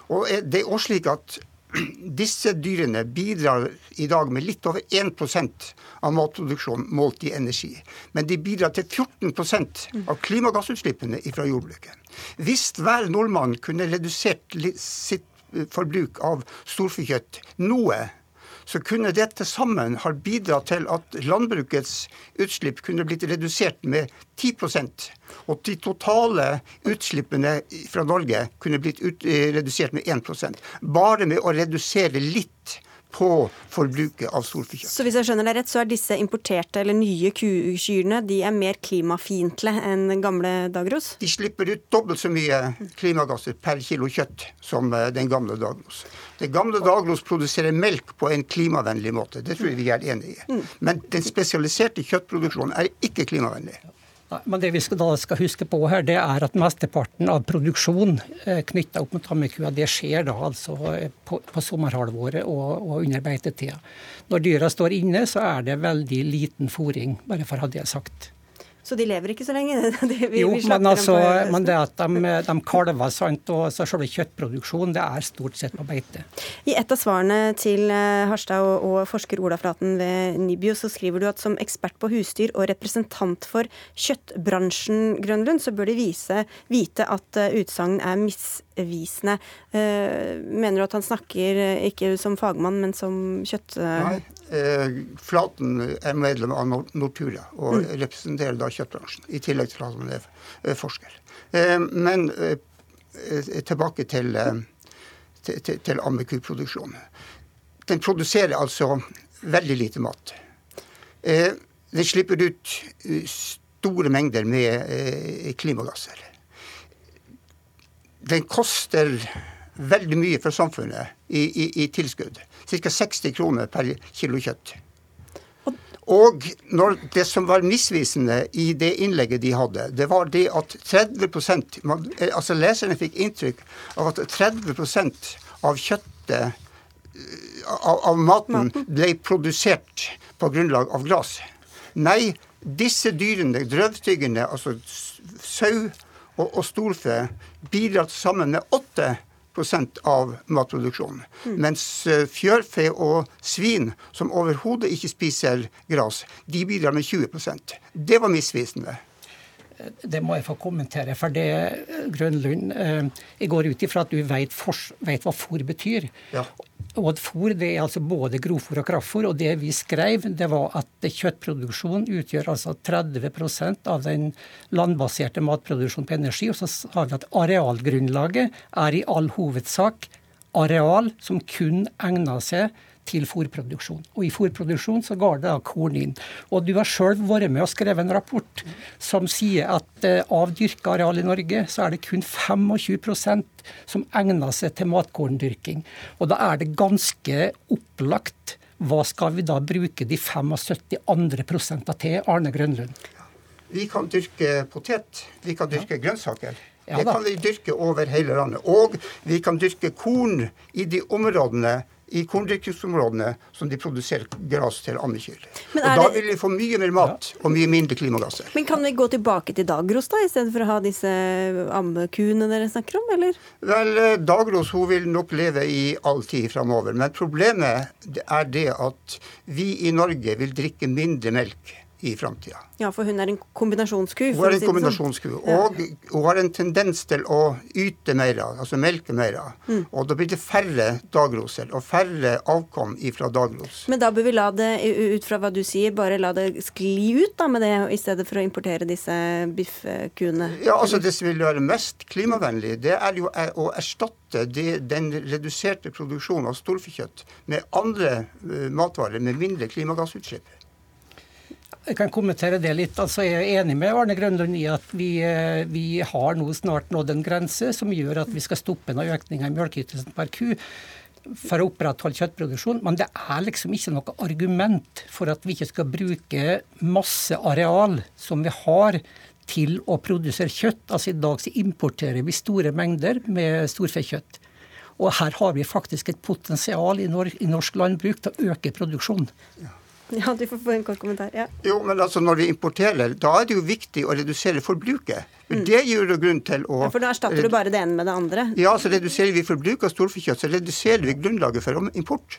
Og det er også slik at <clears throat> disse dyrene bidrar i dag med litt over 1% av matproduksjonen målt i energi. Men de bidrar til 14% av klimagassutslippene fra jordbruket. Hvis hver nordmann kunne redusert sitt forbruk av storfekjøtt noe, så kunne det til sammen ha bidratt til at landbrukets utslipp kunne blitt redusert med 10% og de totale utslippene fra Norge kunne blitt ut, eh, redusert med 1% Bare med å redusere litt på forbruket av storfekjøtt. Så hvis jeg skjønner deg rett, så er disse importerte eller nye kyrne de er mer klimafiendtlige enn gamle Dagros? De slipper ut dobbelt så mye klimagasser per kilo kjøtt som eh, den gamle Dagros. Den gamle Dagros produserer melk på en klimavennlig måte. Det tror jeg vi er enig i. Mm. Men den spesialiserte kjøttproduksjonen er ikke klimavennlig. Men det vi skal, da skal huske på her, det er at mesteparten av produksjon eh, knytta opp mot tammekua, det skjer da altså eh, på, på sommerhalvåret og, og under beitetida. Når dyra står inne, så er det veldig liten fòring, bare for å ha det sagt. Så de lever ikke så lenge? <laughs> vi, jo, vi men, altså, men, det at de, de kalver, sant, og så selve kjøttproduksjonen, det er stort sett på beite. I et av svarene til eh, Harstad og, og forsker Ola Flaten ved NIBIO, så skriver du at som ekspert på husdyr og representant for kjøttbransjen, Grønlund, så bør de vise, vite at uh, utsagn er misvisende. Uh, mener du at han snakker ikke som fagmann, men som kjøtt... Nei, Eh, Flaten er medlem av Nortura og mm. representerer da kjøttbransjen, i tillegg til at han er eh, forsker. Eh, men tilbake til, til, til ammekuproduksjonen. Den produserer altså veldig lite mat. Den slipper ut store mengder med klimagasser. Den koster veldig mye for samfunnet i, i, i tilskudd ca. 60 kroner per kilo kjøtt. Og det som var misvisende i det innlegget de hadde, det var det at 30 man, altså Leserne fikk inntrykk av at 30% av kjøttet av, av maten ble produsert på grunnlag av gress. Nei, disse dyrene, drøvtyggene, altså sau og, og storfe, bidrar sammen med 8 av matproduksjonen. Mm. Mens eh, fjørfe og svin, som overhodet ikke spiser gras, de bidrar med 20% Det var misvisende. Det må jeg få kommentere. For det, Grønlund, eh, jeg går ut ifra at du vet, hva fôr betyr. Ja. Og fôr det er altså både grovfôr og kraftfôr. Og det vi skrev, det var at kjøttproduksjon utgjør altså 30% av den landbaserte matproduksjonen på energi. Og så har vi at arealgrunnlaget er i all hovedsak areal som kun egner seg til fôrproduksjon. Og i fôrproduksjon så går det da korn inn. Og du har sjøl vært med og skrevet en rapport som sier at uh, av dyrka areal i Norge, så er det kun 25% som egner seg til matkorndyrking. Og da er det ganske opplagt hva skal vi da bruke de 75 andre prosentene til, Arne Grønlund? Vi kan dyrke potet, vi kan dyrke ja. grønnsaker. det kan vi dyrke over hele landet. Og vi kan dyrke korn i de områdene i korndyrkingsområdene som de produserer gress til ammekyr. Og Da vil vi få mye mer mat og mye mindre klimagasser. Men kan vi gå tilbake til dagros da, i stedet for å ha disse ammekuene dere snakker om, eller? Vel, eh, dagros hun vil nok leve i all tid framover. Men problemet er det at vi i Norge vil drikke mindre melk i framtida. Ja, for hun er en kombinasjonsku? Hun er en sånn. kombinasjonsku. Og hun har en tendens til å yte mer, altså melke mer. Mm. Og da blir det færre dagroser og færre avkom ifra dagros. Men da bør vi la det, ut fra hva du sier, bare la det skli ut da med det, i stedet for å importere disse biffkuene? Ja, altså det som vil være mest klimavennlig, det er jo å erstatte det, den reduserte produksjonen av storfekjøtt med andre uh, matvarer med mindre klimagassutslipp. Jeg kan kommentere det litt. Altså, jeg er enig med Arne Grønlund i at vi, eh, vi har nå snart nådd en grense som gjør at vi skal stoppe noen økninger i melkeytelsen per ku for å opprettholde kjøttproduksjon. Men det er liksom ikke noe argument for at vi ikke skal bruke masse areal som vi har til å produsere kjøtt. Altså I dag så importerer vi store mengder med storfekjøtt. Og her har vi faktisk et potensial i, norsk landbruk til å øke produksjonen. <laughs> Ja. Du får få en kort kommentar. Ja. Jo, men altså Når vi importerer, da er det jo viktig å redusere forbruket. Mm. Det gir jo grunn til å ja, For da erstatter du bare det ene med det andre? Ja, så reduserer vi forbruk av storfekjøtt, så reduserer vi grunnlaget for import.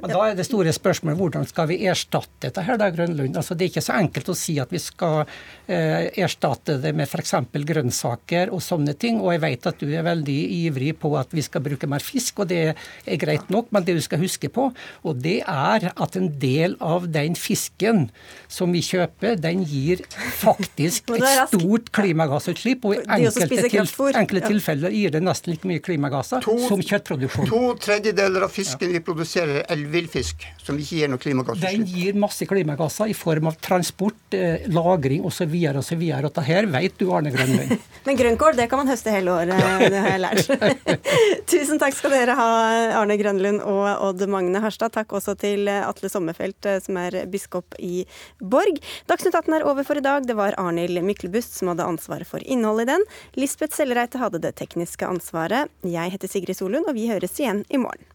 Men da er det store spørsmålet hvordan skal vi erstatte dette her, da, Grønlund? Altså, det er ikke så enkelt å si at vi skal eh, erstatte det med f.eks. grønnsaker og sånne ting. Og jeg vet at du er veldig ivrig på at vi skal bruke mer fisk, og det er greit nok. Men det du skal huske på, og det er at en del av den fisken som vi kjøper, den gir faktisk <laughs> et stort klimagassutslipp. Og i enkelte, til, enkelte tilfeller gir det nesten like mye klimagasser to, som kjøttproduksjon. To tredjedeler av fisken vi produserer elvillfisk, som ikke gir noe Den gir masse klimagasser i form av transport, eh, lagring osv. osv. Dette her vet du, Arne Grønlund. <laughs> Men grønnkål det kan man høste hele året, det har jeg lært. <laughs> Tusen takk skal dere ha, Arne Grønlund og Odd Magne Harstad. Takk også til Atle Sommerfelt, eh, som er biskop i Borg. Dagsnytt 18 er over for i dag. Det var Arnhild Myklebust som hadde ansvaret for innholdet i den. Lisbeth Sellereite hadde det tekniske ansvaret. Jeg heter Sigrid Solund, og vi høres igjen i morgen.